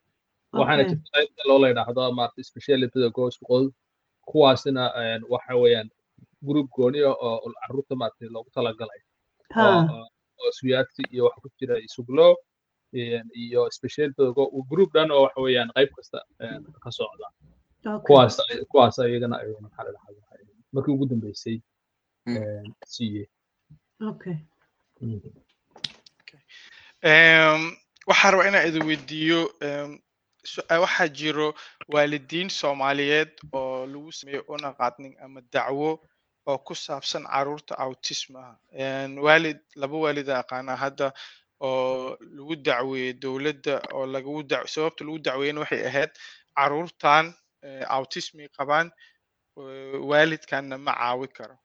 Waxaana jirta qaybta loo la yidhaahdo maarata specialityda gooskood kuwaasina waxa weeyaan group gooni ah oo carruurta maarata loogu talagalay. Oo suyaadti iyo waxa ku jira isuglo iyo specialityda group dhan oo waxa weeyaan qayb kasta ka socda. Kuwaas kuwaas iyagana ay maxaa la dhahdaa markii ugu dambeysay Mm. siiyey okay Em, waxaan rabaa inaan idin weydiiyo su- ah, waxaa jiro waalidiin soomaaliyeed oo lagu sameeyo una qaadnin ama dacwo oo ku saabsan carruurta autismaha Em, waalid laba waalid aan aqaanaa hadda oo lagu dacweeyey dowladda oo lagu sababta lagu dacweeyena waxay ahayd caruurtan eh, autismi qabaan eh, waalidkanna ma caawi karo.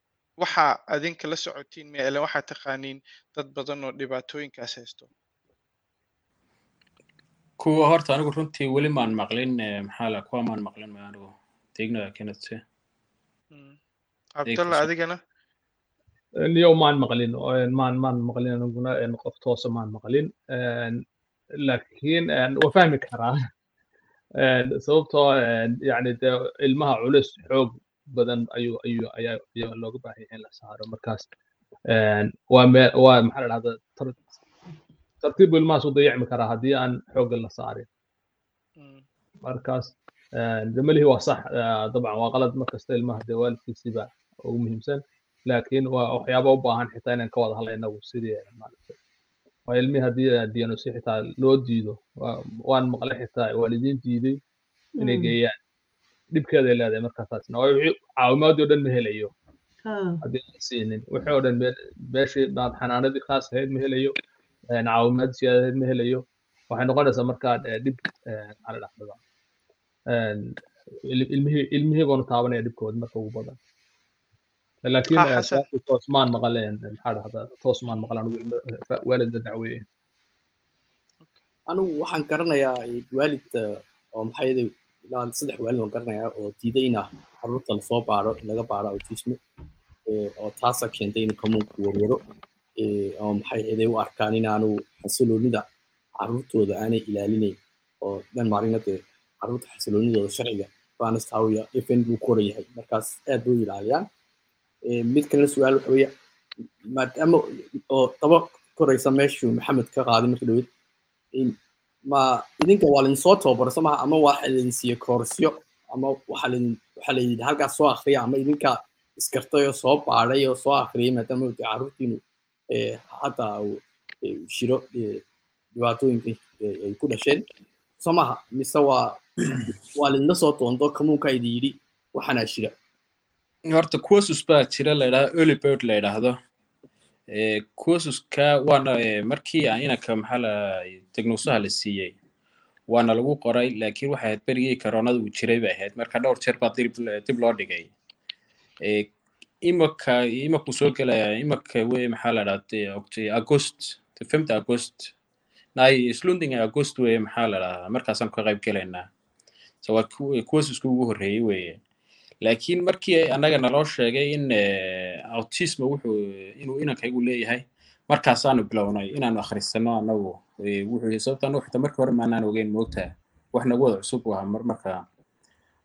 Waxa adinka la socotiin ma waxaa taqaaniin dad badan oo dhibaatooyinkaas haysto kuwa horta anigu runtii weli maan maqlin eh, maxaa la kuwa maan maqlin ma anigu tegna kenetse Mm. cabdalla kasoo- adigana? Niyo maan maqlin oo, een, maan maan maqlin aniguna een, qof toosa maan maqlin. Laakiin waa fahmi karaa sababtoo een, yacni dee ilmaha culus xoog badan ayuu ayuu ayaa ayaa looga baahan yahay in la saaro markaas. Waa meel waa maxaa la dhahdaa tartiib ilmahaas u dayacmi karaa haddii aan xoogga la saarin. Markaas jamalihi waa sax dabcan waa qalad. Markasta ilmaha dee waalidkiisiba ugu muhiimsan laakiin waa waxyaaba u baahan xitaa inaan ka wada hadla inagu sidii maaragtay. Waa ilmihii haddii diyanusi xitaa loo diido waan maqlay xitaa waalidiin diiday inay geeyaan. Dhibkeeday leedahay markaasaasna waa wixii caawimaadii o dhan ma helayo. Haddii aan siinin wixii oo dhan meeshii xanaanadii khaas ahayd ma helayo caawimaad siyaadadeed ma helayo waxay noqonaysaa markaa dhib maxaa la dhahdaa ilmihii ilmihii baanu taabanaya dhibkooda marka ugu badan laakiin toosmaan maqaleen maxaa toosmaan maqlaan waalidda dacweeye anigu waxaan garanayaa waalid oo maxaa yeelay ilaa saddex waalid waan garanayaa oo diiday ina carruurta la soo baaro laga baaro autismo oo taasa keentay in kamuunku warwaro oo maxay yeelay u arkaan inaanu xasiloonida carruurtooda aanay ilaalinayn oo dhan maalina dee carruurta xasiloonidooda sharciga faanist hawiya fn buu koran yahay. Markaas aad bay u ilaaliyaan mid kalena su'aal waxa weeye maadaama oo daba koraysa meeshuu maxamed ka qaaday marka dhaweyd ma idinka waa laydin soo tababaro somaha ama waxa laydin siiye koorsyo ama waxa laydin halkaas soo akriya ama idinka iskartay oo soo baadhay oo soo akriyay maadaama dee carruurtiinu hadda shiro dhibaatooyinka ay ku dhasheen somaha mise (clears throat) waa waa laydinla soo doonto kamuunka idin yidhi waxanaa shira. Horta kursus baa jira la yidhahdo early bird la yidhaahdo kursuska waana markii aan inanka maxaa la tegnuusaha la siiyey waana lagu qoray laakiin waxay ahayd berigii koronada uu jiray bay ahayd marka dhowr jeer baa dib loo dhigay imaka imaku soo gelaya imaka wey maxaa la dhahda august femta august. Nay slunding august weye maxaa la dhahdaa markaasaan ka qayb gelaynaa so waa kursuska ugu horreeyey weye laakiin markii annaga naloo sheegay in autisma wuxuu inuu inankaygu leeyahay markaasaanu bilownay inaanu akhrisano annagu wuxuu sababtaan xitaa markii hore maanaan ogeyn moogtaa wax nagu wada cusub u ahaa marka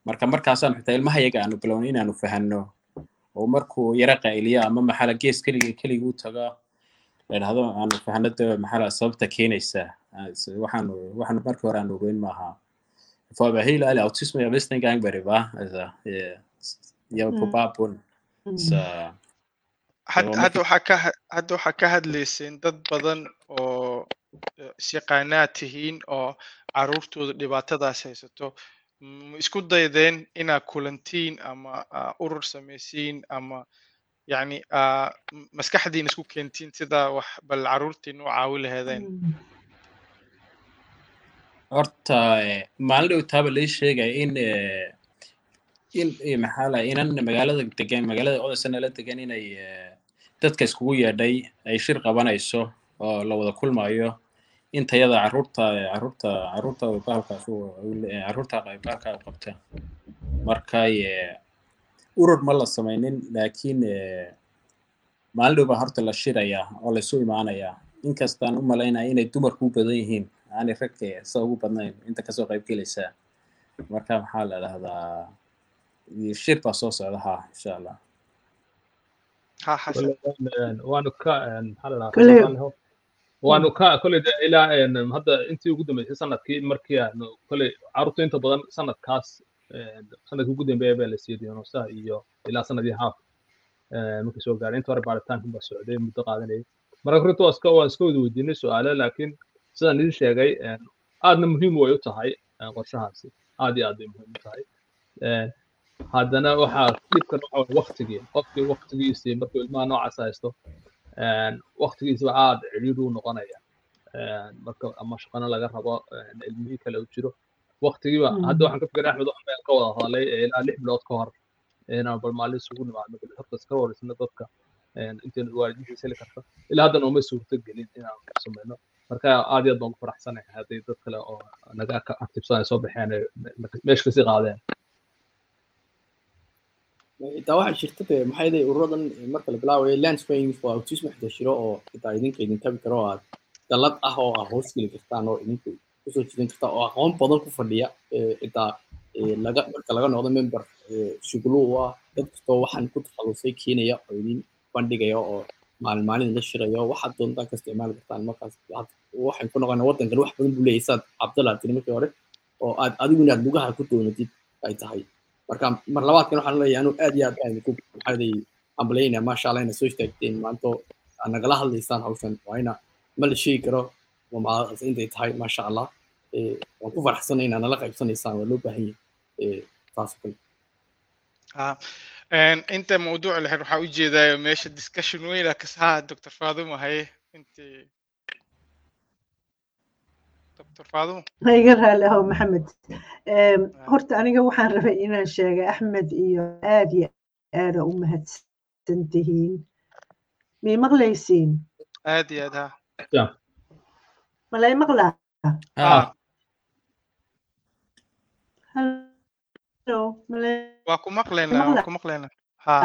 marka markaasaanu xitaa ilmahayaga aanu bilownay inaanu fahanno oo markuu yara qailiya ama maxala gees keliga keliga u tago la dhahdo aanu fahano de maxala sababta keenaysa waxaanu waxaanu markii hore aanu ogeyn maaha. För hela alla autism jag visste en gång vad det var alltså eh, jag var på babon så hadda waxaa ka hadlayseen dad badan oo isyaqaanaad tihiin oo carruurtooda dhibaatadaas haysato isku daydeen inaad kulantiin ama urur samaysiin ama yani maskaxdiin isku keentiin sida wax bal carruurtiin u caawi laheedeen. Horta maalin dhow taaba lai sheegaya in in maxaa la inan magaalada degan magaalada odasanala degan inay dadka iskugu yeedhay ay shir qabanayso oo la wada kulmayo intayada carruurta carruurta carruurta bahalkaas carruurta bahalka qabta marka urur ma la samaynin laakiin maalin dhow baa horta la shiraya oo laysu imaanaya. Inkastaan u malaynaya inay dumarku u badan yihiin aanay ragga sa ugu badnayn inta ka soo qayb gelaysaa marka maxaa la dhahdaa shir baa soo socda ha insha allah waanu ka waanu ka kolley de ilaa hadda intii ugu dambeysay sannadkii markii aanu kolley carruurta inta badan sanadkaas sannadkii ugu dambeeya baa la siiyey diagnosaha iyo ilaa sanadii haaf markii soo gaaray. Inta hore baaritaankan baa socday muddo qaadanayay. Marka runta waa waan iska wada weydiinay su'aalo laakiin sidaan idin sheegay aadna muhiim way u tahay qorshahaasi. Aad iyo aad bay muhiim u tahay. Haddana waxaa dhibkan waxa waktigii qofkii waktigiisii markuu ilmaha noocaas haysto waktigiisba aad cidhiidhi u noqonaya. Marka ama shaqana laga rabo ilmihii kale u jiro. Waktigiiba hadda waxaan ka fikiray axmed waxaan ka wada hadlay ilaa lix bilood ka hor inaan bal maalin isugu nimaadno horta iska wareysano dadka intaynu waalidiintiisa heli karta ilaa haddana uma suurto gelin inaan samayno. Marka aad iyo aad baan ku faraxsanahay hadday dad kale oo naga activesan ay soo baxeen meesha ka sii qaadeen xitaa waxaa jirta de maxaa yeelay ururadan marka la bilaabayo land swings waa autism xitaa jiro oo xitaa idinka idin tabi karo oo aad dallad ah oo aad hoos geli kartaan oo idinku ku soo jiidan kartaa oo aqoon badan ku fadhiya xitaa laga marka laga noqdo member shugulu u ah dad kastoo waxaan ku takhalusay keenaya oo idin bandhigaya oo maalin maalin la shirayo waxaad doontaan ka isticmaali kartaan markaas waxay ku noqonaa waddankan wax badan buu leeyahay saad cabdalla tiri markii hore oo aad adigu inaad lugaha ku doonatid ay tahay marka mar labaadkan waxaan leeyahay anuu aad iyo aad baan ku maxaa leeyahay ambalaynaya maasha ina soo istaagteen. Maanto aad nagala hadlaysaan hawshan waa ina ma la sheegi karo wamaadaas intay tahay maasha allah waan ku faraxsanay inaad nala qaybsanaysaan waa loo baahan yahay. Taas oo kale. Inta mawduuca lahayd waxaa u jeedaa meesha discussion weyna kasaha dr faaduma haye iga raali ahow maxamed. Horta aniga waxaan rabay inaan sheegay axmed iyo aad iyo aada u mahadsan tihiin mii maqlaysiin? Aad iyo aad ha. Malay maqlaa waa ku maqlaynaa waa ku maqlaynaa ha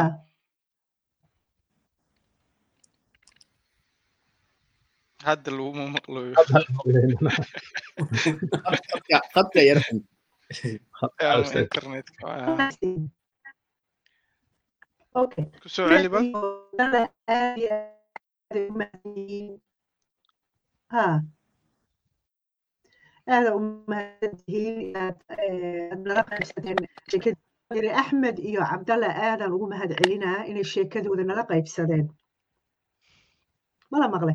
hadda laguma maqlayo khadka yar xun internetka Okay. ku soo celi bal ha aada u mahadsantihiin inaad nala qaybsateen sheekadii axmed iyo cabdalla aadan ugu mahad celinaa inay sheekadooda nala qaybsadeen mala maqle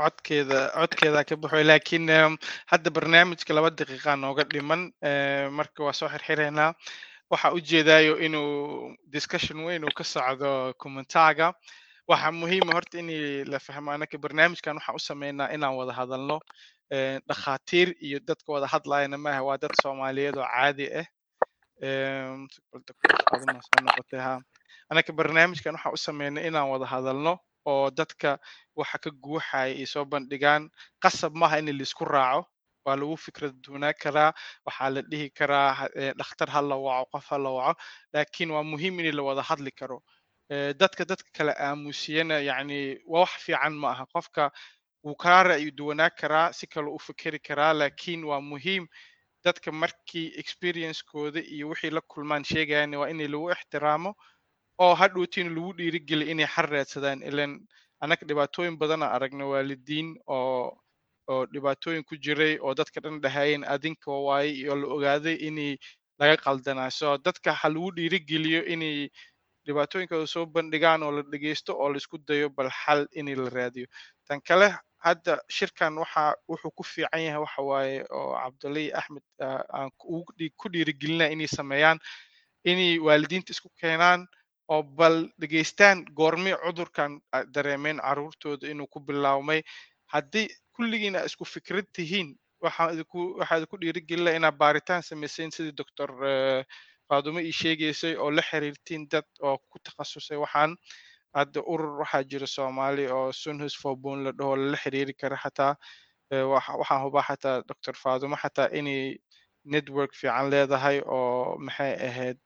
codkeeda codkeeda ka baxo laakiin hadda barnaamijka laba daqiiqa nooga dhiman marka waa soo xirxiraynaa waxa ujeedaayo inuu discussion weyn uu ka socdo commentaga waxaa muhiima horta in la fahmo anaka barnaamijkan waxaan u sameynaa inaan wada hadalno dhakhaatiir iyo dadka wada hadlayana maaha waa dad soomaaliyeed oo caadi ah anaka barnaamijkan waxaan u sameynaa inaan wada hadalno oo dadka waxa ka guuxaya ay soo bandhigaan qasab maaha in la isku raaco waa lagu fikrad duunaa karaa waxaa la dhihi karaa dhakhtar ha la waco qof ha la waco laakiin waa muhiim in la wada hadli karo. Dadka dadka kale aamusiyana yani waa wax fiican ma aha qofka wuu kala ra'yi duwanaa karaa si kale u fikeri karaa laakiin waa muhiim dadka markii experiencekooda iyo wixii la kulmaan sheegayan waa in lagu ixtiraamo oo hadhowtiin lagu dhiirigeliya inay xal raadsadaan. Ilan annaga dhibaatooyin badana aragna waalidiin oo oo dhibaatooyin ku jiray oo dadka dhan dhahayeen adinka waaye iyo la ogaaday inay laga qaldanaa so dadka ha lagu dhiirigeliyo inay dhibaatooyinkooda soo bandhigaan oo la dhegeysto oo la isku dayo bal xal in la raadiyo. Tan kale hadda shirkan waxa wuxuu ku fiican yahay waxa waaye oo cabdullahi axmed aan ku dhiirigelinaa inay sameeyaan inay waalidiinta isku keenaan oo bal dhegeystaan goormay cudurkan dareemeen caruurtooda inuu ku bilaabmay. Haddii kulligiina isku fikrad tihiin waxaa idinku dhiirigelina inaad baaritaan samayseen sidii doctor faadumo ii sheegaysay oo la xiriirtiin dad oo ku takhasusay. Waxaan hadda urur waxaa jira soomaali oo sunhus fobon la dhaho lala xiriiri kara xataa waxaan hubaa xataa doctor faadumo xataa inay network fiican leedahay oo maxay ahayd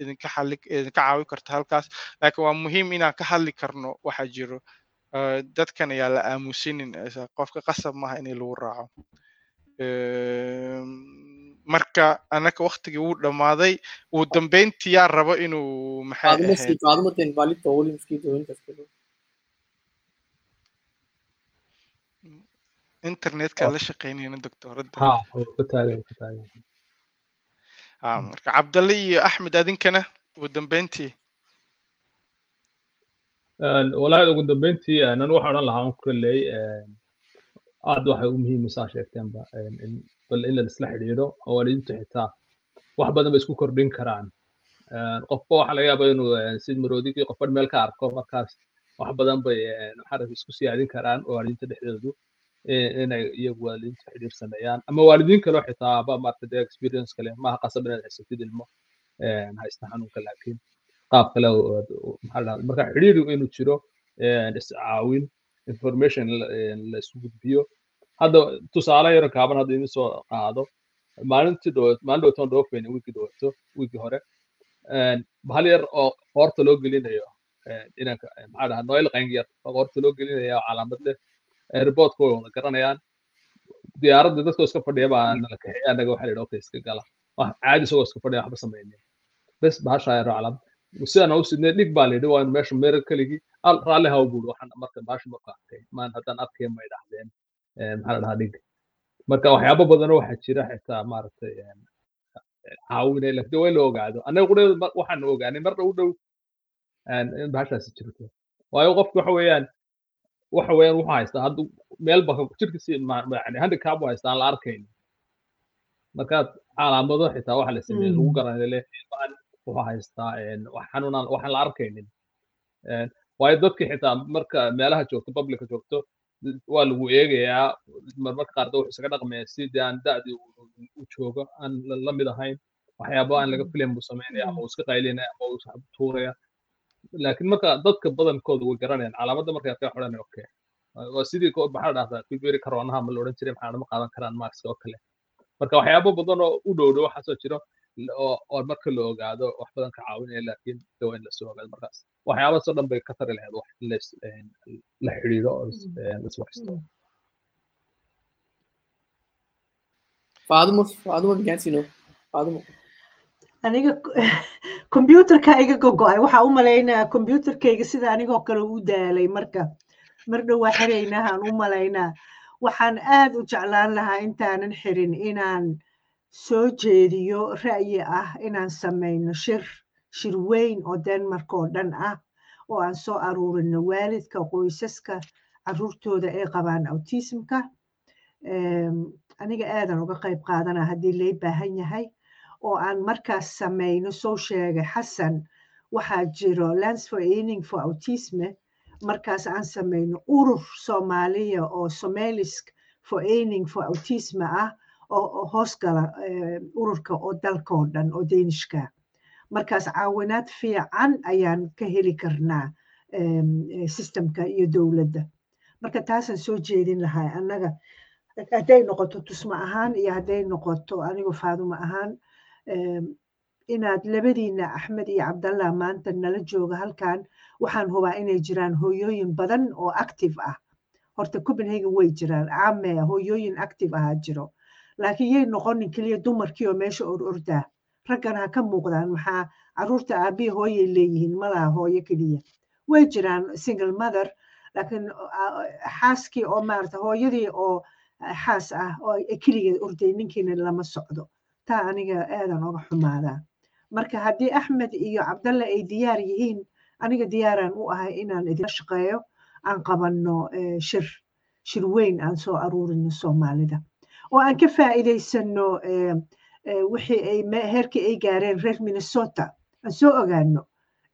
idinka xali idinka caawi karta halkaas. Laakiin waa muhiim inaan ka hadli karno waxa jiro. Dadkan ayaa la aamusinin qofka qasab maaha in lagu raaco. Marka anaka waktigii wuu dhammaaday uu dambeyntii yaa rabo inuu maxay ahayd internetka la shaqeynayna doctoradda marka cabdalle iyo axmed adinkana ugu dambeyntii walahi ugu dambeyntii nan waxa odhan lahaa kolley aad waxay u muhiimaysaa sheegteenba bal in la isla xidhiidho waalidiintu xitaa wax badan bay isku kordhin karaan qofba waxa laga yaaba inuu sid maroodigii qofba meel ka arko markaas wax badan bay xaraf isku siyaadin karaan waalidiinta dhexdoodu inay iyagu waalidiinta xidhiir sameeyaan ama waalidiin kaleo xitaa ba maarata dee experience kale maaha qasab inaad haysatid ilmo haysta xanuunka laakiin qaab kale marka xidhiir inuu jiro iscaawin information la isu gudbiyo. Hadda tusaale yaro kaaban hadda idin soo qaado maalintii maalin dhawatoon dhoofayna wiigii dhawato wiigii hore hal yar oo qoorta loo gelinayo inanka maxaa dhaha noel qayngyar oo qoorta loo gelinaya oo calaamad leh airportka way wada garanayaan. Diyaaradda dadkoo iska fadhiya baa annaga waxaa la yidhi okay iska gala. Wax caadi isagoo iska fadhiya waxba samaynin bes bahashaa yaro calaamad sidaan u sidnay dhig baa layidhi waa meesha meera keligii al raalli haw buuri waxaan marka baasha marka arkay. Maan haddaan arkay may dhahdeen maxaa la dhahaa dhig. Marka waxyaabo badan waxaa jira xitaa maaragtay caawinay laakiin waa in la ogaado. Annaga qudheeda waxaan ogaanay mar dhow dhow in bahashaasi jirto. Waayo qofku waxa weeyaan waxa weeyaan wuxuu haystaa haddu meel ba jirkiisi yani handicap u haystaa aan la arkaynin markaad calaamado xitaa waxa la sameeyey lagu garanaya le wuxuu haystaa wax xanuunaan waxaan la arkaynin. Waayo dadkii xitaa marka meelaha joogto publica joogto waa lagu eegayaa. Marmarka qaar wuxuu isaga dhaqmaya si dee aan da'dii u joogo aan la mid ahayn. Waxyaabo aan laga filayn buu samaynaya ama uu iska qaylinaya ama uu tuuraya laakiin marka dadka badankooda way garanayaan calaamadda markay arkay xodhanay okay. Waa sidii maxaa dhahdaa fiberi karonaha ma la odhan jiray maxaa ma qaadan karaan max oo kale. Marka waxyaabo badan oo u dhow dhow waxaasoo jiro oo marka la ogaado wax badan ka caawinaya laakiin dawa in la soo ogaado markaas. Waxyaabaasoo dhan bay ka tari lahayd wax la xidhiidho oo iswaxsto Fadumo, Fadumo Gansino, Fadumo. Aniga kombyuutarka (laughs) iga gogo'ay waxaa u malaynayaa kombyuutarkayga sida anigoo kale u daalay marka. Mar dhow waa xiraynahaan u malaynaa. Waxaan aad u jeclaan lahaa intaanan xirin inaan soo jeediyo ra'yi ah inaan samayno shir shir weyn oo denmark oo dhan ah oo aan soo aruurino waalidka qoysaska caruurtooda ay qabaan autismka. Aniga aadan uga qayb qaadana haddii lay baahan yahay oo aan markaas samayno soo sheegay xasan waxaa jiro lands for aning for autisme markaas aan samayno urur soomaaliya oo somalisk for aning for autisme ah oo hoos gala ururka oo dalkoo dhan oo danishka markaas caawinaad fiican ayaan ka heli karnaa systemka iyo dowladda. Marka taasaan soo jeedin lahaa annaga hadday noqoto tusmo ahaan iyo hadday noqoto anigu faadumo ahaan inaad labadiina axmed iyo cabdallah maanta nala jooga halkan. Waxaan hubaa inay jiraan hooyooyin badan oo active ah. Horta copenhagen way jiraan. Caame hooyooyin active ahaa jiro. Laakiin yay noqonin keliya dumarkii oo meesha or ordaa raggan ha ka muuqdaan. Maxaa carruurta aabbihi hooyay leeyihiin. Malaha hooyo keliya. Way jiraan single mother. Laakiin xaaskii oo maarata hooyadii oo xaas ah oo keligeed orday ninkiina lama socdo taa aniga aadan oga xumaadaa marka haddii axmed iyo cabdalle ay diyaar yihiin aniga diyaaraan u ahay inaan idinla shaqeeyo aan qabanno shir shir weyn aan soo aruurino soomaalida. Oo aan ka faa'iidaysano wixii ay heerkii ay gaareen reer minnesota aan soo ogaano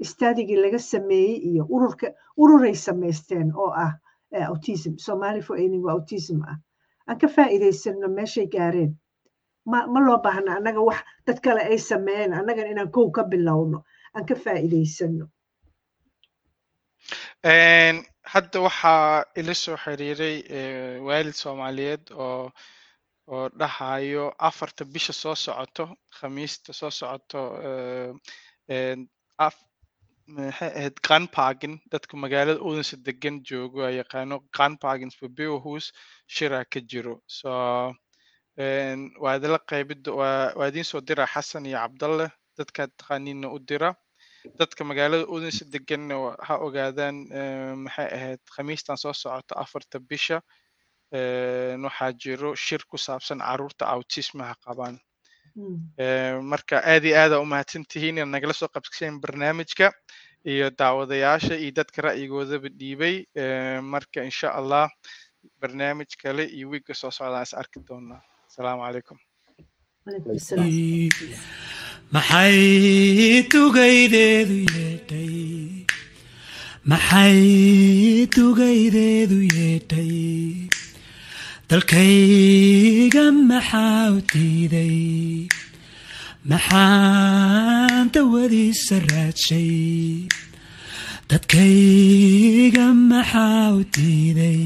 istaadigii laga sameeyey iyo ururka ururay samaysteen oo ah autism somali for aning autism ah. Aan ka faa'iidaysano meeshay gaareen ma loo baahna annaga wax dad kale ay sameeyeen annagan inaan kow ka bilowno aan ka faa'iidaysano hadda waxaa ila soo xiriiray waalid soomaaliyeed oo oo dhahayo afarta bisha soo socoto khamiista soo socoto maxay ahayd qanpagin dadka magaalada udansa degan joogo yaqaano qanpagin fabeohus shiraa ka jiro. So waa idinla qaybid waa idiin soo dira xasan iyo cabdalle dadkaad taqaaniinna u dira. Dadka magaalada udansa deganna ha ogaadaan maxay ahayd khamiistan soo socota afarta bisha waxaa jiro shir ku saabsan carruurta autismaha qabaan. Marka aad iyo aada u mahadsan tihiin inaad nagala soo qabseen barnaamijka iyo daawadayaasha iyo dadka ra'yigoodaba dhiibay. Marka insha allah barnaamij kale iyo wiigga soo socdaan is arki doonaa asalaamu calaykum maxay tugaydeedu yeedhay maxay tugaydeedu yeedhay dalkayga maxaa u diiday maxaan dawadiisa raadshay dadkayga maxaa u diiday